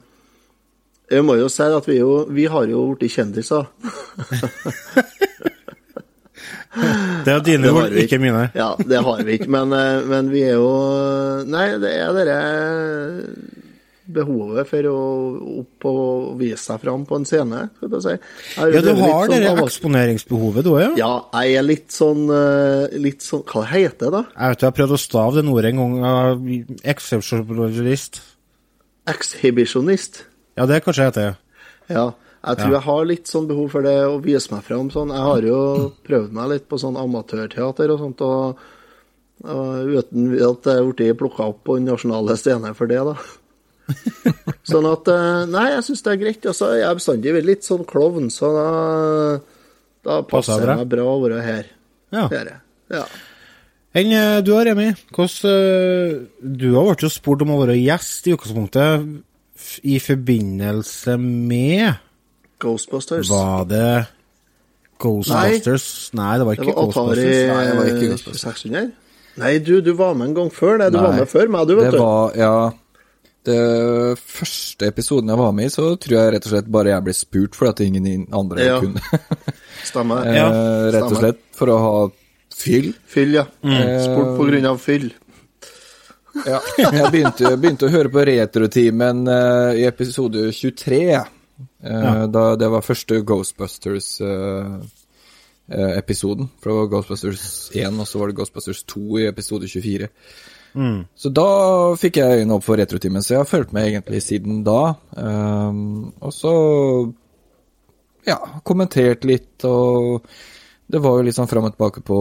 Jeg må jo si at vi, jo, vi har jo blitt kjendiser. Det er dine ord, ikke mine. Ja, det har vi ikke, men, eh, men vi er jo Nei, det er dere behovet for å opp og vise seg fram på en scene, skal jeg si. Jeg er Ja, du har sånn det eksponeringsbehovet, du òg, ja? Ja, jeg er litt sånn eh, Litt sånn Hva heter det, da? Jeg vet du, jeg har prøvd å stave det ordet en gang. uh, Exceptionalist. Ekshibisjonist. Ja, det kanskje heter det. Ja. Jeg tror Ja. jeg har litt sånn behov for det å vise meg fram sånn. Jeg har jo prøvd meg litt på sånn amatørteater og sånt, og, og uten at jeg er blitt plukka opp på den nasjonale scenen for det, da. sånn at eh, Nei, jeg syns det er greit. Altså, jeg er bestandig litt sånn klovn, så da, da passer det meg bra å være her. Ja. Det er. Ja. Enn eh, du har, Remi? Hvordan eh, Du har blitt jo spurt om å være gjest i utgangspunktet i forbindelse med Ghostbusters. Var det Ghostbusters? Nei, det var Det ikke var Atari Ghostbusters. Nei, det var ikke Ghostbusters. 600. Nei, du, du var med en gang før det. Du Nei. var med før meg, du, vet Det du. var, ja Det første episoden jeg var med i, så tror jeg rett og slett bare jeg ble spurt fordi at ingen andre Ja. kunne. Stemmer. Eh, Ja, rett og slett for å ha fyll. Fyll, ja. Mm. Spurt på grunn av fyll. Ja. Jeg begynte, begynte å høre på Retrotimen uh, i episode 23. eh, da Det var første Ghostbusters-episoden. For det var Ghostbusters 1, og så var det Ghostbusters 2 i episode 24. Så da fikk jeg øynene opp for Retrotimen, så jeg har fulgt med egentlig siden da. Um, og så ja, kommentert litt, og det var jo litt sånn fram og tilbake på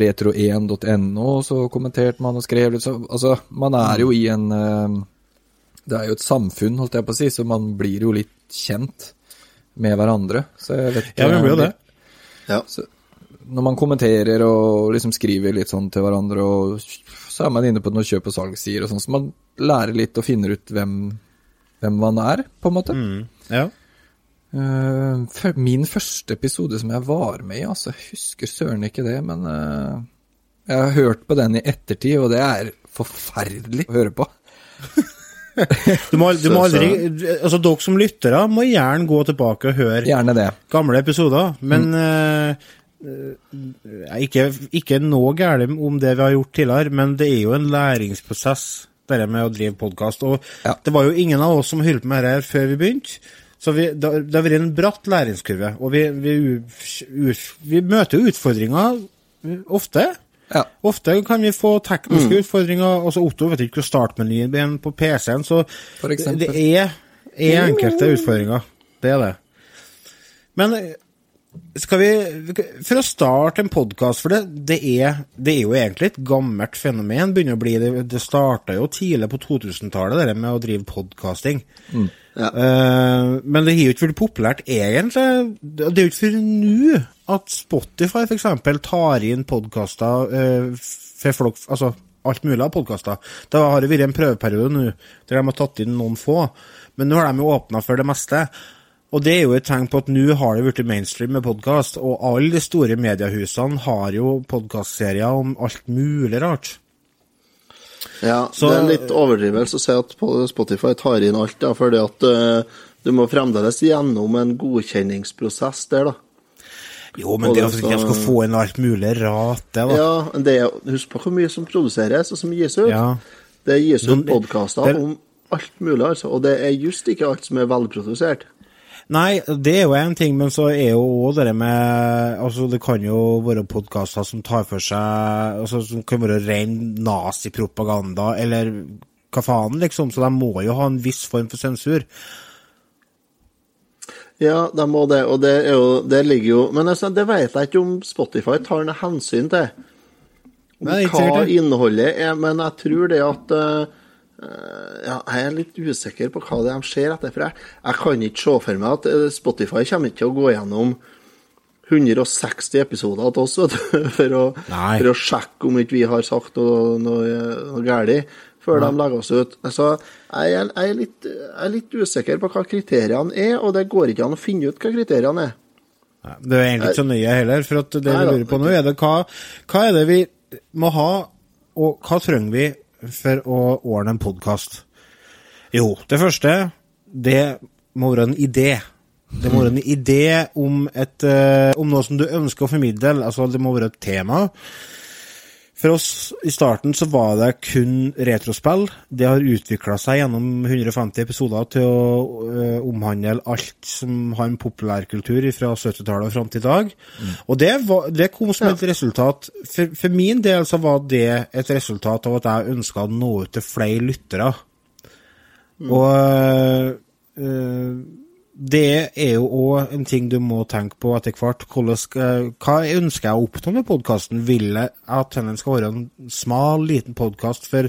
retro1.no, så kommenterte man og skrev litt så Altså, man er jo i en um, Det er jo et samfunn, holdt jeg på å si, så man blir jo litt kjent med hverandre. Så jeg vet ikke Ja, vi blir jo det. Ja. Når man kommenterer og liksom skriver litt sånn til hverandre, og så er man inne på noen kjøp- og salgssider og sånn, så man lærer litt og finner ut hvem, hvem man er, på en måte. Mm, ja. Eh, min første episode som jeg var med i, altså, jeg husker søren ikke det, men uh, jeg har hørt på den i ettertid, og det er forferdelig å høre på. Du må, du må aldri Altså, dere som lyttere må gjerne gå tilbake og høre gamle episoder, men mm. eh, ikke, ikke noe galt om det vi har gjort tidligere, men det er jo en læringsprosess, dette med å drive podkast. Og Ja. det var jo ingen av oss som holdt på med dette før vi begynte. Så vi, det, har- det har vært en bratt læringskurve, og vi, vi, u- u- vi møter utfordringer ofte. Ja. Ofte kan vi få tekniske utfordringer. altså Otto vet ikke hvor startmenyen er på PC-en, så det, er, er enkelte utfordringer. Det er det. Men eh, skal vi For å starte en podkast, for det, det, er, det er jo egentlig et gammelt fenomen. begynner å bli Det, det starta jo tidlig på 2000-tallet, det med å drive podkasting. Ja. uh, men det har jo ikke blitt populært, egentlig. Det er jo ikke før nå at Spotify f.eks. tar inn podkaster uh, for folk Altså alt mulig av podkaster. Det har vært en prøveperiode nå der de har tatt inn noen få, men nå har de jo åpna for det meste. Og det er jo et tegn på at nå har det blitt mainstream med podkast, og alle de store mediehusene har jo podkastserier om alt mulig rart. Ja, Så- det er en litt overdrivelse å si at Spotify tar inn alt, da, fordi at uh, du må fremdeles gjennom en godkjenningsprosess der, da. Jo, men det er at jeg skal få inn alt mulig rart, det, da. Ja, det, er- Husk på hvor mye som produseres og som gis ut. Ja. Det gis ut podkaster om alt mulig, altså. Og det er just ikke alt som er velprodusert. Nei, det er jo én ting, men så er jo òg det med Altså, det kan jo være podkaster som tar for seg Altså, som kan være ren nazipropaganda, eller hva faen, liksom. Så de må jo ha en viss form for sensur. Ja, de må det, og det, er jo, det ligger jo Men altså, det vet jeg ikke om Spotify tar noe hensyn til. Nei, hva innholdet er, men jeg tror det at eh, ja, Jeg er litt usikker på hva det er de ser etter. For jeg, jeg kan ikke se for meg at eh, Spotify kommer ikke til å gå gjennom 160 episoder til oss for å, for å sjekke om ikke vi har sagt noe, noe, noe galt, før de legger oss ut. Så jeg, er, jeg, er litt, jeg er litt usikker på hva kriteriene er, og det går ikke an å finne ut hva kriteriene er. Nei, Det er egentlig ikke så nøye heller, for at det Nei vi lurer på nå, er det hva, hva er det vi må ha, og hva trenger vi for å ordne en podkast? Jo, det første, det må være en idé. Det må være en idé om, et, eh, om noe som du ønsker å formidle. Altså, det må være et tema. For oss i starten så var det kun retrospill. Det har utvikla seg gjennom 150 episoder til å øh, omhandle alt som har en populærkultur fra 70-tallet og fram til i dag. Og det, var, det kom som et resultat for, for min del så var det et resultat av at jeg ønska å nå ut til flere lyttere. Og øh, det er jo òg en ting du må tenke på etter hvert. Hva ønsker jeg å oppnå med podkasten? Vil jeg at den skal være en smal, liten podkast for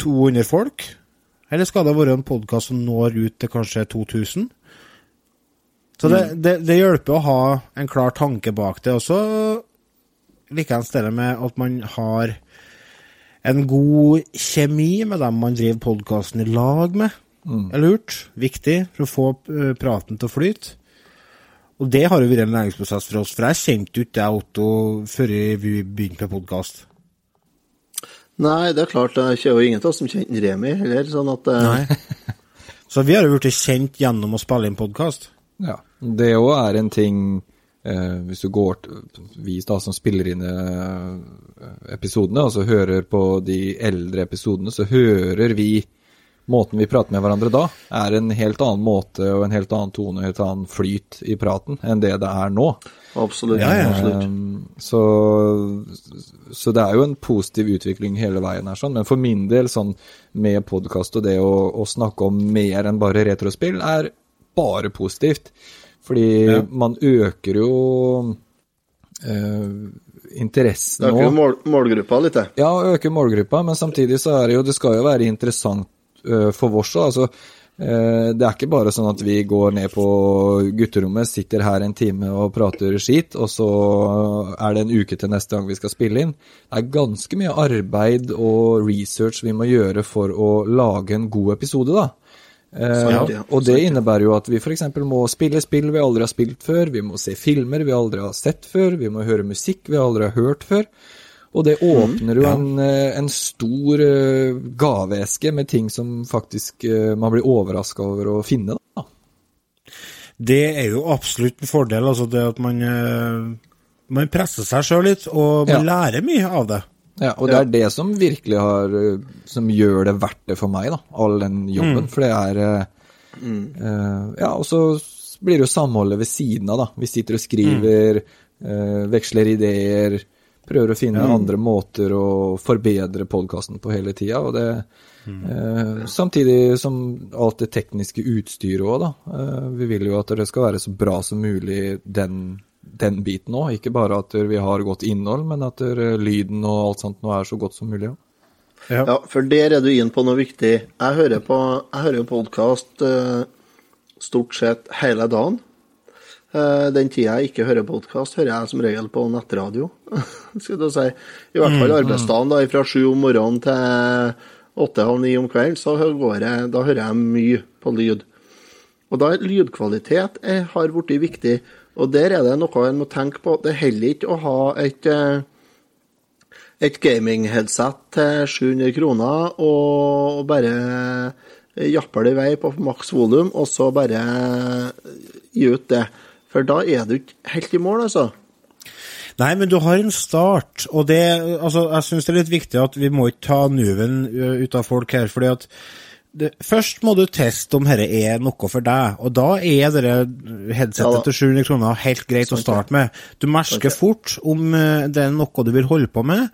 200 folk? Eller skal det være en podkast som når ut til kanskje 2000? Så det, det, det hjelper å ha en klar tanke bak det. Og så en sted med at man har en god kjemi med dem man driver podkasten i lag med. Er lurt. Viktig for å få eh, praten til å flyte. Og det har jo vært en læringsprosess for oss, for jeg kjente jo ikke deg, Otto, før vi begynte med podkast. Nei, det er klart, det er jo ingen av oss som kjenner Remi heller, sånn at Nei. Så vi har jo blitt kjent gjennom å spille inn podkast. Ja. Det òg er en ting eh, Hvis du går til Vi da som spiller inn eh, episodene, altså hører på de eldre episodene, så hører vi Måten vi prater med hverandre da, er en helt annen måte og en helt annen tone og en helt annen flyt i praten enn det det er nå. absolutt. Ja, ja. absolutt. Um, så, så det er jo en positiv utvikling hele veien her, sånn. Men for min del, sånn med podkast og det å, å snakke om mer enn bare retrospill, er bare positivt. Fordi Ja. man øker jo eh, interessen Det Øker mål, målgruppa litt, det. Ja, øker målgruppa, men samtidig så er det jo Det skal jo være interessant øh, for vårs òg. Altså, øh, det er ikke bare sånn at vi går ned på gutterommet, sitter her en time og prater skit, og så er det en uke til neste gang vi skal spille inn. Det er ganske mye arbeid og research vi må gjøre for å lage en god episode, da. Eh, ja. og det innebærer jo at vi f.eks. må spille spill vi aldri har spilt før, vi må se filmer vi aldri har sett før, vi må høre musikk vi aldri har hørt før. Og det åpner jo en, eh, en stor eh, gaveeske med ting som faktisk eh, man blir overraska over å finne. Da. Det er jo absolutt en fordel, altså det at man Man presser seg sjøl litt, og man Ja. lærer mye av det. Ja, og det er det som virkelig har Som gjør det verdt det for meg, da. All den jobben. For det er mm. uh, Ja, og så blir det jo samholdet ved siden av, da. Vi sitter og skriver, eh, veksler ideer, prøver å finne andre måter å forbedre podkasten på hele tida. Mm. eh, Samtidig som alt det tekniske utstyret òg, da. Eh, vi vil jo at det skal være så bra som mulig den den biten òg. Ikke bare at vi har godt innhold, men at eh, lyden og alt sånt nå er så godt som mulig. Ja. Ja, for der er du inn på noe viktig. Jeg hører på jeg hører jo podkast stort sett hele dagen. Eh, den tida jeg ikke hører podkast, hører jeg som regel på nettradio. Skal du si. I hvert fall arbeidsdagen, da, fra sju om morgenen til åtte-halv ni om kvelden, så går jeg, da hører jeg mye på lyd. Og da lydkvalitet er, har blitt viktig. Og der er det noe en må tenke på. Det holder ikke å ha et eh, et gaming-headset til 700 kroner og bare japper det i vei på maks volum, og så bare gi ut det. For da er du ikke helt i mål, altså. Nei, men du har en start, og det Altså, jeg syns det er litt viktig at vi må ikke ta nuven ut av folk her, fordi at det, Først må du teste om dette er noe for deg, og da er dette headsetet Ja til 700 kroner helt greit å starte med. Du merker fort om det er noe du vil holde på med.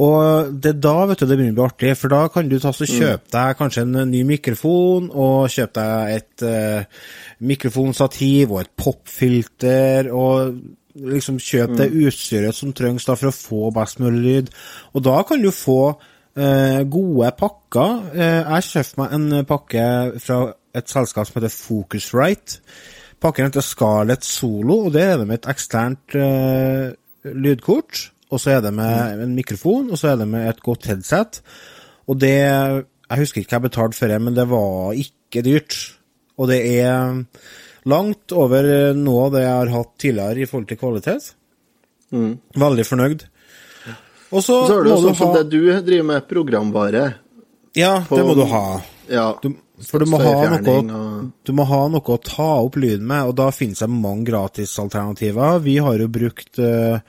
Og det er da vet du, det begynner å bli artig, for da kan du ta så kjøpe deg kanskje en ny mikrofon, og kjøpe deg et uh, mikrofonstativ og et popfilter, og liksom kjøpe det utstyret som trengs da for å få best mulig lyd. Og da kan du få uh, gode pakker. Uh, jeg kjøpte meg en pakke fra et selskap som heter Focusrite. Pakken heter Scarlett Solo, og det er det med et eksternt eh, lydkort. Og så er det med en mikrofon, og så er det med et godt headset. Og det Jeg husker ikke hva jeg betalte for det, men det var ikke dyrt. Og det er langt over noe av det jeg har hatt tidligere i forhold til kvalitet. Veldig fornøyd. Og så Så jo du sånn som ha det du driver med, programvare. Ja, det må du ha. Ja. Du, For du må, ha noe, og du må ha noe å ta opp lyden med, og da finnes det mange gratisalternativer. Vi har jo brukt eh,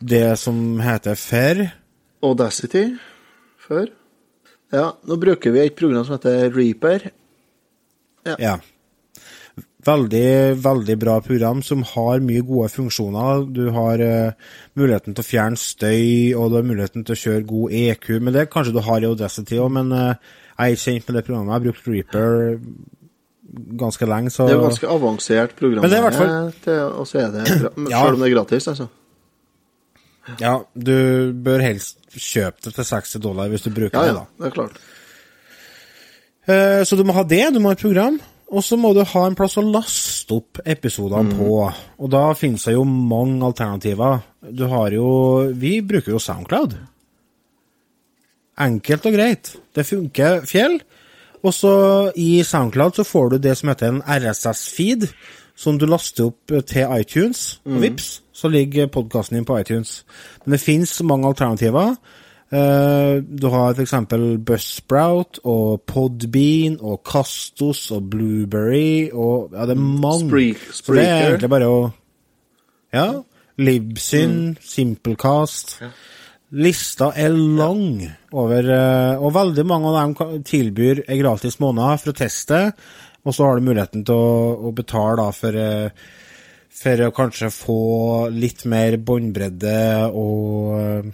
det som heter FAIR. Audacity før. Ja, nå bruker vi et program som heter Reaper. Ja. Veldig, veldig bra program som har mye gode funksjoner. Du har uh, muligheten til å fjerne støy, og du har muligheten til å kjøre god EQ. Men det kanskje du har i Audacity òg, men uh, jeg er ikke kjent med det programmet. Jeg har brukt Reaper ganske lenge, så Det er jo ganske avansert program, Men det er i hvert fall- eh, og så er det bra. Selv om det er gratis, altså. Ja, du bør helst kjøpe det til 60 dollar hvis du bruker Ja, det, ja, det er klart. Eh, Så du må ha det, du må ha et program, og så må du ha en plass å laste opp episodene på. Og da finnes det jo mange alternativer. Du har jo Vi bruker jo Soundcloud. Enkelt og greit. Det funker fjell. Og så i Soundcloud så får du det som heter en RSS-feed, som du laster opp til iTunes. Og vips, så ligger podkasten din på iTunes. Men det fins mange alternativer. Eh, du har f.eks. Buzzsprout og Podbean og Castos og Blueberry og Ja, det er mange. Spreak- Så det er egentlig bare å Ja. Libsyn, Simplecast. Lista er lang over eh, Og veldig mange av dem tilbyr en gratis måned for å teste, og så har du muligheten til å, å betale da for eh, for å kanskje få litt mer båndbredde og eh,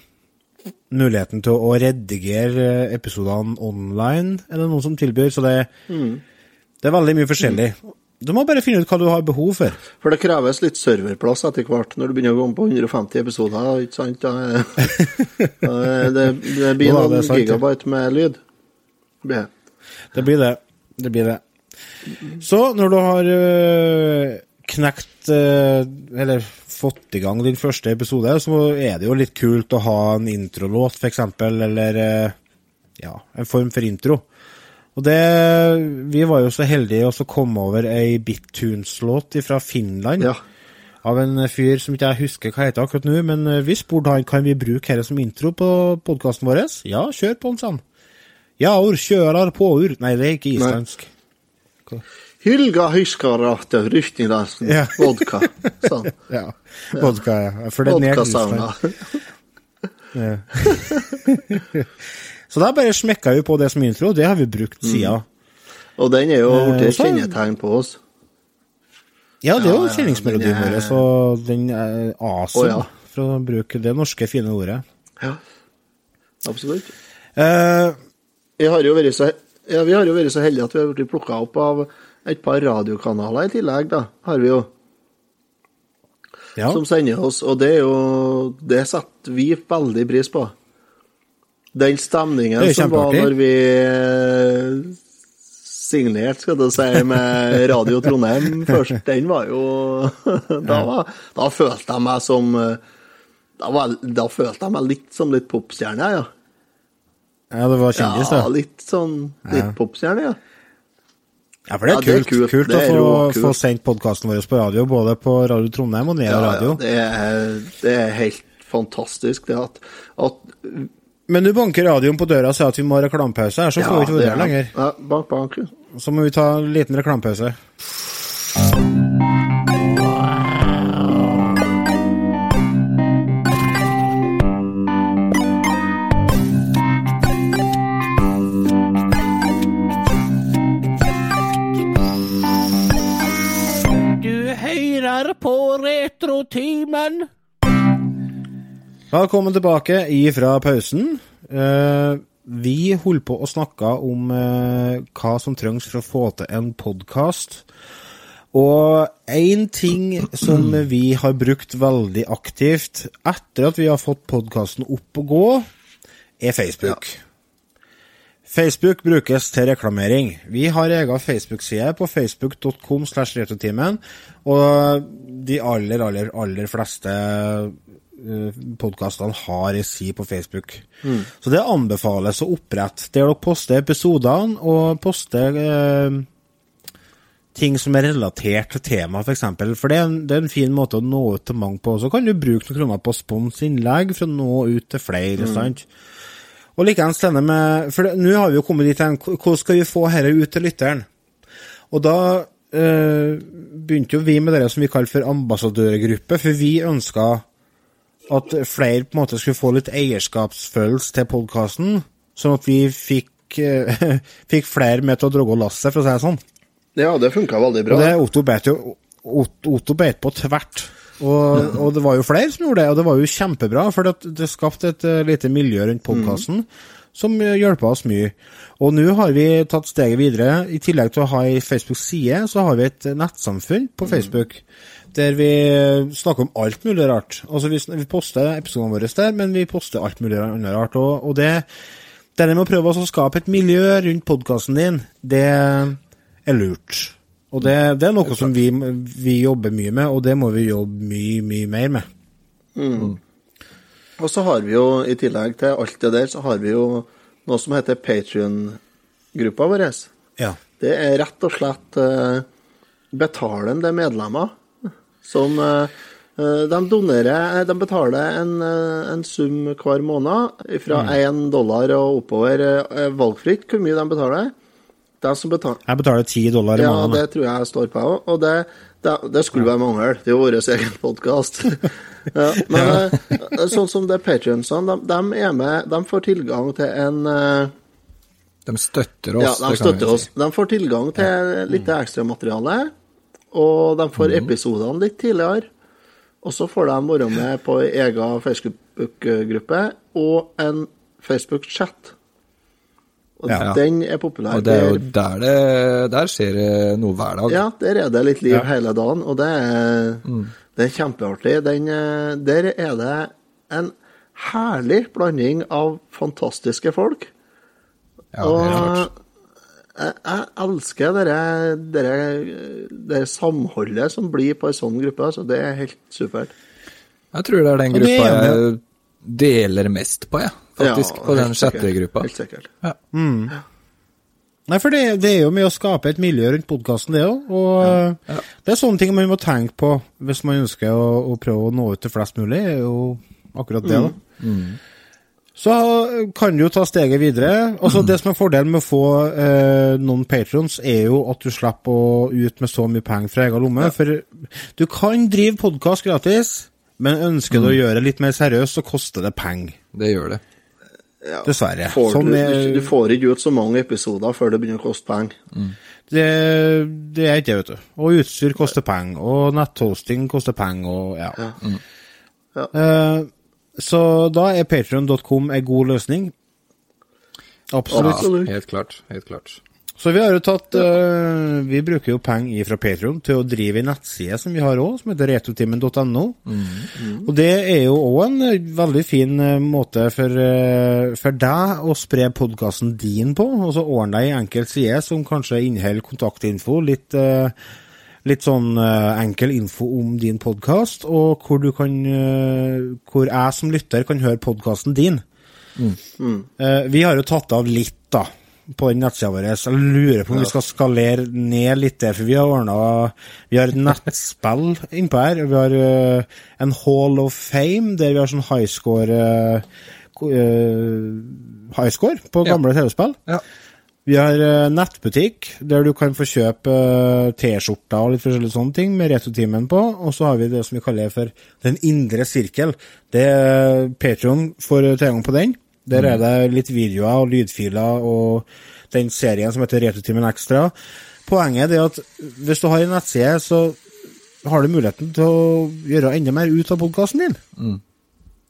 muligheten til å redigere eh, episodene online, er det noen som tilbyr. Så det, det er veldig mye forskjellig. Du må bare finne ut hva du har behov for. For det kreves litt serverplass etter hvert, når du begynner å gå om på 150 episoder, ikke sant? Det, det blir noen gigabyte med lyd. Det. Det blir det. Det blir det. Så når du har øh, knekt øh, Eller fått i gang din første episode, så er det jo litt kult å ha en introlåt, f.eks., eller øh, ja, en form for intro. Og det Vi var jo så heldige å komme over ei Bittunes-låt fra Finland. Ja. Av en fyr som ikke jeg husker hva heter akkurat nå, men vi spurte han kan vi bruke dette som intro på podkasten vår. Ja, kjør på han sa han. Ja, or, kjører på, ur. Nei, det er ikke islandsk. Hylga hyskarat av ryktningas Ja. vodka. Sånn. Ja, vodka, ja. For det er Vodkasauna. Så da bare smekka vi på det som intro, det har vi brukt siden. Og den er jo Eh, blitt et kjennetegn på oss. Ja, det er jo Ja, ja, kjenningsmelodien er- vår, så den er awesome, oh, ja. for å bruke det norske, fine ordet. Ja, absolutt. Uh, Jeg har jo vært så, ja, vi har jo vært så heldige at vi har blitt plukka opp av et par radiokanaler i tillegg, da, har vi jo, ja. som sender oss, og det er jo Det setter vi veldig pris på. Den stemningen som var når vi eh, signerte, skal du si, med Radio Trondheim først, den var jo Da, var, da følte jeg meg som eh, da, var, da følte jeg meg litt som litt popstjerne, ja. Ja, det var kjendis, Ja, litt sånn litt Ja. popstjerne, ja. Ja, for det er Ja, det er kult, kult, kult. Det er å få, få sendt podkasten vår på radio, både på Radio Trondheim og Nea Ja, radio. ja, det, er, det er helt fantastisk, det at, at Men nå banker radioen på døra og sier at vi må ha reklamepause her, så får vi ikke være er- her lenger. Ja, bank, bank. Så må vi ta en liten reklamepause. På Retrotimen. Velkommen tilbake ifra pausen. Eh, vi holdt på å snakke om eh, hva som trengs for å få til en podkast. Og én ting som vi har brukt veldig aktivt etter at vi har fått podkasten opp og gå, er Facebook. Facebook brukes til reklamering. Vi har egen Facebook-side på facebook.com slash retrotimen, og de aller, aller, aller fleste uh, podkastene har en side på Facebook. Så det anbefales å opprette der dere poster episodene, og poster eh, ting som er relatert til temaet, f.eks. For, for det er, en, det er en fin måte å nå ut til mange på. Så kan du bruke noen kroner på spons innlegg for å nå ut til flere. sant? Og likeens denne med For nå har vi jo kommet dit hen, hvordan skal vi få dette ut til lytteren? Og da øh, begynte jo vi med det som vi kaller for ambassadørgruppe, for vi ønska at flere på en måte skulle få litt eierskapsfølelse til podkasten, sånn at vi fikk, øh, fikk flere med til å dra lasset, for å si det sånn. Ja, det funka veldig bra. Og det Otto beit jo Otto beit på tvert. Og, og det var jo flere som gjorde det, og det var jo kjempebra, for det, det skapte et eh, lite miljø rundt podkasten som hjelper hjelpa oss mye. Og nå har vi tatt steget videre. I tillegg til å ha ei Facebook-side, så har vi et nettsamfunn på Facebook. Der vi snakker om alt mulig rart. Altså Vi, vi poster episodene våre der, men vi poster alt mulig annet rart. Og, og det, det der med å prøve å skape et miljø rundt podkasten din, det er lurt. Og det, det er noe som vi, vi jobber mye med, og det må vi jobbe mye, mye mer med. Og så har vi jo, i tillegg til alt det der, så har vi jo noe som heter Patrion-gruppa vår. Ja. Det er rett og slett uh, betalende medlemmer som eh, de donerer De betaler en, en sum hver måned, fra én dollar og oppover, valgfritt hvor mye de betaler. Betaler Jeg betaler ti dollar i Ja, måneden. det tror jeg står på. Og det, det, det skulle være mangle. Det er jo vår egen podkast. ja, men ja. sånn som det Patrionsene, de, de er med De får tilgang til en uh, De støtter oss. Ja, de det kan støtter vi oss. si. De får tilgang til litt ekstramateriale, og de får episodene litt tidligere. Og så får de være med på egen Facebook-gruppe og en Facebook-chat. Og Ja. den er populær. Og det er jo Der- der det Der skjer det noe hver dag. Ja, der er det litt liv Ja. hele dagen, og det er, det er kjempeartig. Den, eh, der er det en herlig blanding av fantastiske folk. Ja, og klart. jeg, jeg elsker dere, det, det samholdet som blir på en sånn gruppe. Så det er helt supert. Jeg tror det er den gruppa jeg deler mest på, jeg. Faktisk, Ja, på den sikkert. sjette gruppa. Helt sikkert. Ja. Nei, for det, det er jo med å skape et miljø rundt podkasten, det òg. Og det er sånne ting man må tenke på hvis man ønsker å, å prøve å nå ut til flest mulig. er jo akkurat det, da. Så kan du jo ta steget videre. Altså Det som er fordelen med å få eh, noen patrons, er jo at du slipper å ut med så mye penger fra egen lomme. For du kan drive podkast gratis, men ønsker du å gjøre det litt mer seriøst, så koster det penger. Det gjør det. Ja. Dessverre. Får Sånn du, er- du får ikke ut så mange episoder før det begynner å koste penger. Det, det er ikke det, vet du. Og utstyr koster penger, og netthosting koster penger, og ja. Ja. Eh, så da er patreon.com en god løsning. Absolutt. Absolutt. Helt klart. Helt klart. Så vi har jo tatt uh, Vi bruker jo penger fra Patreon til å drive en nettside som vi har òg, som heter retrotimen.no. Og det er jo òg en eh, veldig fin eh, måte for, uh, for deg å spre podkasten din på. Og så ordne deg ei enkel side som kanskje inneholder kontaktinfo, litt, uh, litt sånn uh, enkel info om din podkast, og hvor du kan uh, Hvor jeg som lytter kan høre podkasten din. Eh, vi har jo tatt av litt, da, på den nettsida vår. Jeg lurer på om vi skal skalere ned litt for vi har ordna Vi har et nettspill innpå her. Vi har uh, en Hall of Fame, der vi har sånn highscore uh, uh highscore på gamle Ja. TV-spill. Ja. Vi har eh, nettbutikk, der du kan få kjøpe eh, T-skjorter og litt forskjellige sånne ting med Retrotimen på. Og så har vi det som vi kaller for Den indre sirkel. Det Patreon får tilgang på den. Der er det litt videoer og lydfiler og den serien som heter Retrotimen Extra. Poenget er at hvis du har en nettside, så har du muligheten til å gjøre enda mer ut av podkasten din.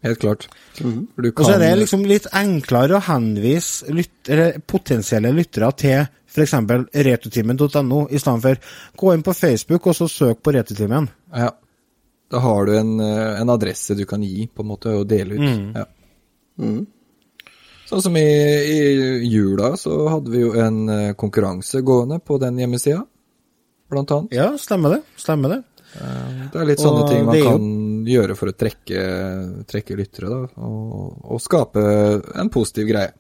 Helt klart. For Kan... Og så er det liksom litt enklere å henvise lyt, eller potensielle lyttere til f.eks. retrotimen.no, i stedet for gå inn på Facebook og så søk på Retrotimen. Ja. Da har du en, eh, en adresse du kan gi, på en måte, og dele ut. Mm. Ja. Sånn som i, i jula, så hadde vi jo en eh, konkurranse gående på den hjemmesida, blant annet. Ja, stemmer det. Stemmer det. Det er litt sånne Og ting man jo- kan gjøre for å trekke, trekke lyttere, da, og, og skape en positiv greie.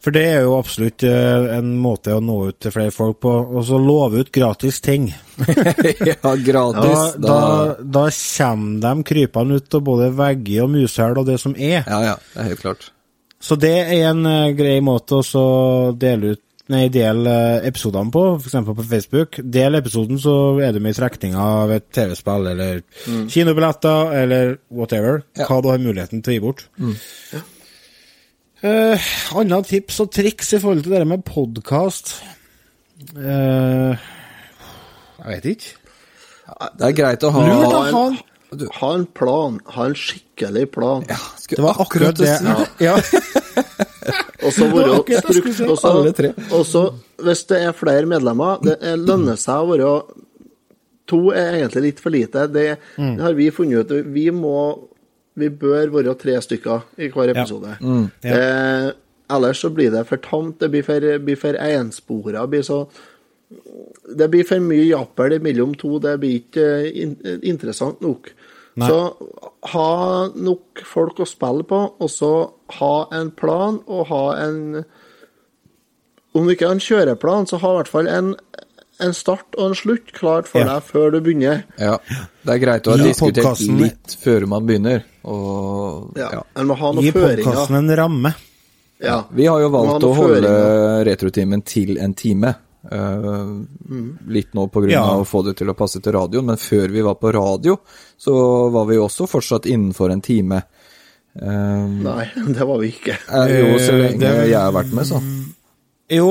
For det er jo absolutt eh, en måte å nå ut til flere folk på. Og så love ut gratis ting. ja, gratis. Da, da, da kommer de krypende ut av både vegger og mushæl og det som er. Ja, ja, det er helt klart. Så det er en eh, grei måte å dele ut Nei, del eh, episodene på, f.eks. på Facebook. Del episoden, så er du med i trekninga av et TV-spill eller kinobilletter eller whatever. Ja. Hva du har muligheten til å gi bort. Eh, Andre tips og triks i forhold til det med podkast Jeg vet ikke. Det er greit å ha Lurt å Ha ha en, ha en plan. Ha en skikkelig plan. Ja, Det var akkurat det. Ja. Og så være det strukt- og så- hvis det er flere medlemmer, det er- lønner seg å være To er egentlig litt for lite. Det Mm. har vi funnet ut. Vi må Vi bør være tre stykker i hver episode. Mm. Ja. Eh, ellers så blir det for tamt. Det blir for, blir for enspora. Blir så Det blir for mye jappel mellom to. Det blir ikke eh, in, interessant nok. Nei. Så ha nok folk å spille på, og så ha en plan og ha en Om ikke en kjøreplan, så ha i hvert fall en, en start og en slutt klart for Ja. deg før du begynner. Ja, det er greit å ha Ja, diskutert podcasten- litt før man begynner, og Ja. ja. En må ha noen Gi føringer. podkasten en ramme. Ja. Vi har jo valgt å holde retrotimen til en time. Uh, litt nå på grunn Ja. av å få det til å passe til radioen, men før vi var på radio, så var vi også fortsatt innenfor en time. Uh, Nei, det var vi ikke. Uh, jo, så lenge det- jeg har vært med, så. Jo,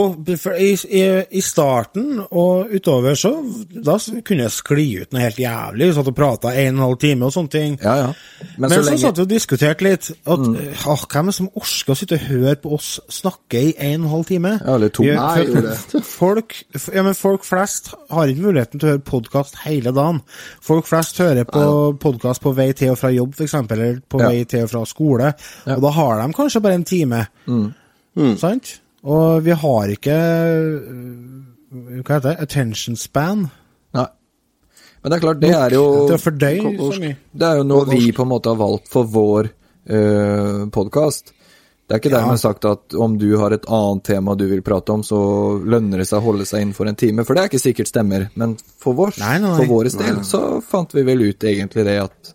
i, i, i starten og utover så Da kunne jeg skli ut noe helt jævlig. Vi satt og prata en og en halv time og sånne ting. Ja, ja. Men, Men, så, så lenge satt vi og diskuterte litt. At, ah, hvem er det som orker å sitte og høre på oss snakke i en og en halv time? Ja, eller to. Nei, Folk, ja, men folk flest har ikke muligheten til å høre podkast hele dagen. Folk flest hører på podkast på vei til og fra jobb, f.eks., eller på Ja. vei til og fra skole. Ja. Og da har de kanskje bare en time. Sant? Og vi har ikke øh, Hva heter det? Attention span. Nei. Men det er klart, det er jo Det er, mye. Det er jo noe vi på en måte har valgt for vår uh, podkast. Det er ikke dermed sagt at om du har et annet tema du vil prate om, så lønner det seg å holde seg innenfor en time, for det er ikke sikkert stemmer. Men for, vår, Nei, nei, nei. for våres del så fant vi vel ut egentlig det at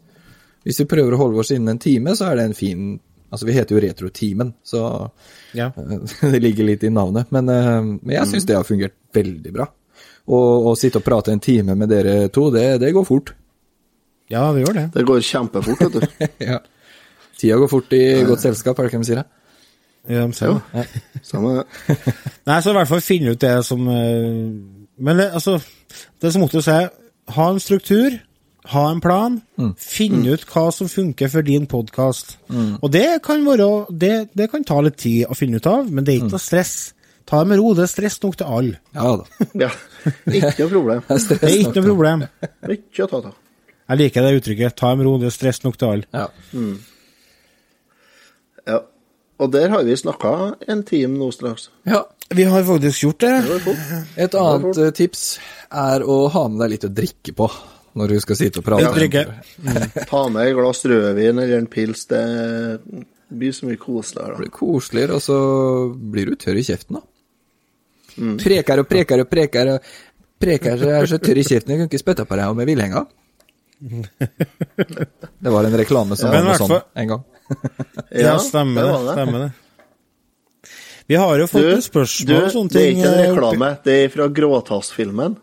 hvis vi prøver å holde oss innen en time, så er det en fin Altså, vi heter jo Retroteamen, så Ja. det ligger litt i navnet. Men, eh, men jeg syns det har fungert veldig bra. Og å sitte og prate en time med dere to, det, det går fort. ja, det gjør det. Det går kjempefort, vet du. ja. Tida går fort i godt selskap, er det ikke de sier? det? Ja, de ser det. Samme det. Nei, så i hvert fall finne ut det som eh, Men det, altså, det som Otto sier, ha en struktur, ha en plan, finne ut hva som funker for din podkast. Og det kan være det, det kan ta litt tid å finne ut av, men det er ikke noe stress. Ta det med ro, det er stress nok til alle. Ja da. Ja. Ikke noe problem. Det er ikke noe problem. Ikke å ta av. Jeg liker det uttrykket. Ta det med ro, det er stress nok til alle. Ja. Ja. Og der har vi snakka en time nå straks. ja. Vi har faktisk gjort det. Det. Et annet det tips er å ha med deg litt å drikke på når du skal sitte og prate. Drikke. Ta med et glass rødvin eller en pils. Det blir så mye koseligere. Det blir koseligere, og så blir du tørr i kjeften, da. Preker og preker og preker og preker så jeg er så tørr i kjeften, jeg kan ikke spytte på deg om jeg vil engang. Det var en reklame som ja, var noe sånn en gang. Ja, stemmer det. det. Stemmer det. Vi har jo fått du, spørsmål og sånne ting. det er ikke en eh, reklame. Det er fra Gråtass-filmen.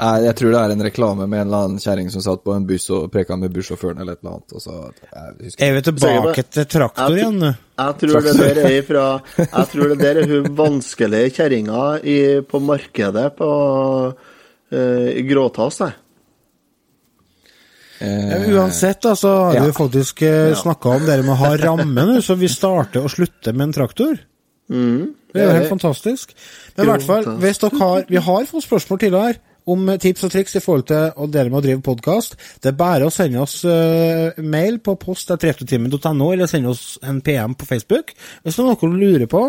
Jeg tror det er en reklame med en eller annen kjerring som satt på en buss og preka med bussjåføren eller et eller annet. Og så, jeg. Er vi tilbake til traktor igjen nå? Jeg tror det der er ifra Jeg tror det der er hun vanskelige kjerringa på markedet på uh, i Gråtass, jeg. Uh, Uansett, da, så har Ja. vi faktisk ja. snakka om det med å ha ramme nå, så vi starter og slutter med en traktor. Mm. Det er jo helt fantastisk. Men i hvert fall, hvis dere har Vi har fått spørsmål tidligere om tips og triks i forhold til å dere med å drive podkast. Det er bare å sende oss uh, mail på post.retrotimen.no, eller sende oss en PM på Facebook hvis det er noe du lurer på.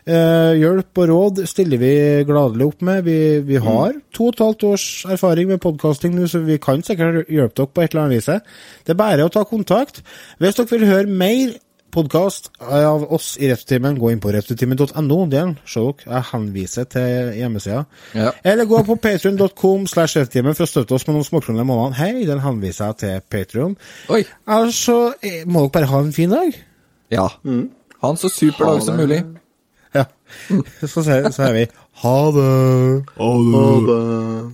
Uh, hjelp og råd stiller vi gladelig opp med. Vi, vi har to og et halvt års erfaring med podkasting nå, så vi kan sikkert hjelpe dere på et eller annet vis. Det er bare å ta kontakt. Hvis dere vil høre mer podkast av oss i Retrotimen, gå inn på retrotimen.no. Der, se dere, jeg henviser til hjemmesida. Ja. Eller gå på patrion.com slash retrotimen for å støtte oss med noen småkroner i måneden. Hei, den henviser jeg til Patrion. Oi. Ellers så eh, må dere bare ha en fin dag. Ja. Ha en så super dag som mulig. Ja. Så så sier vi ha det. Ha det.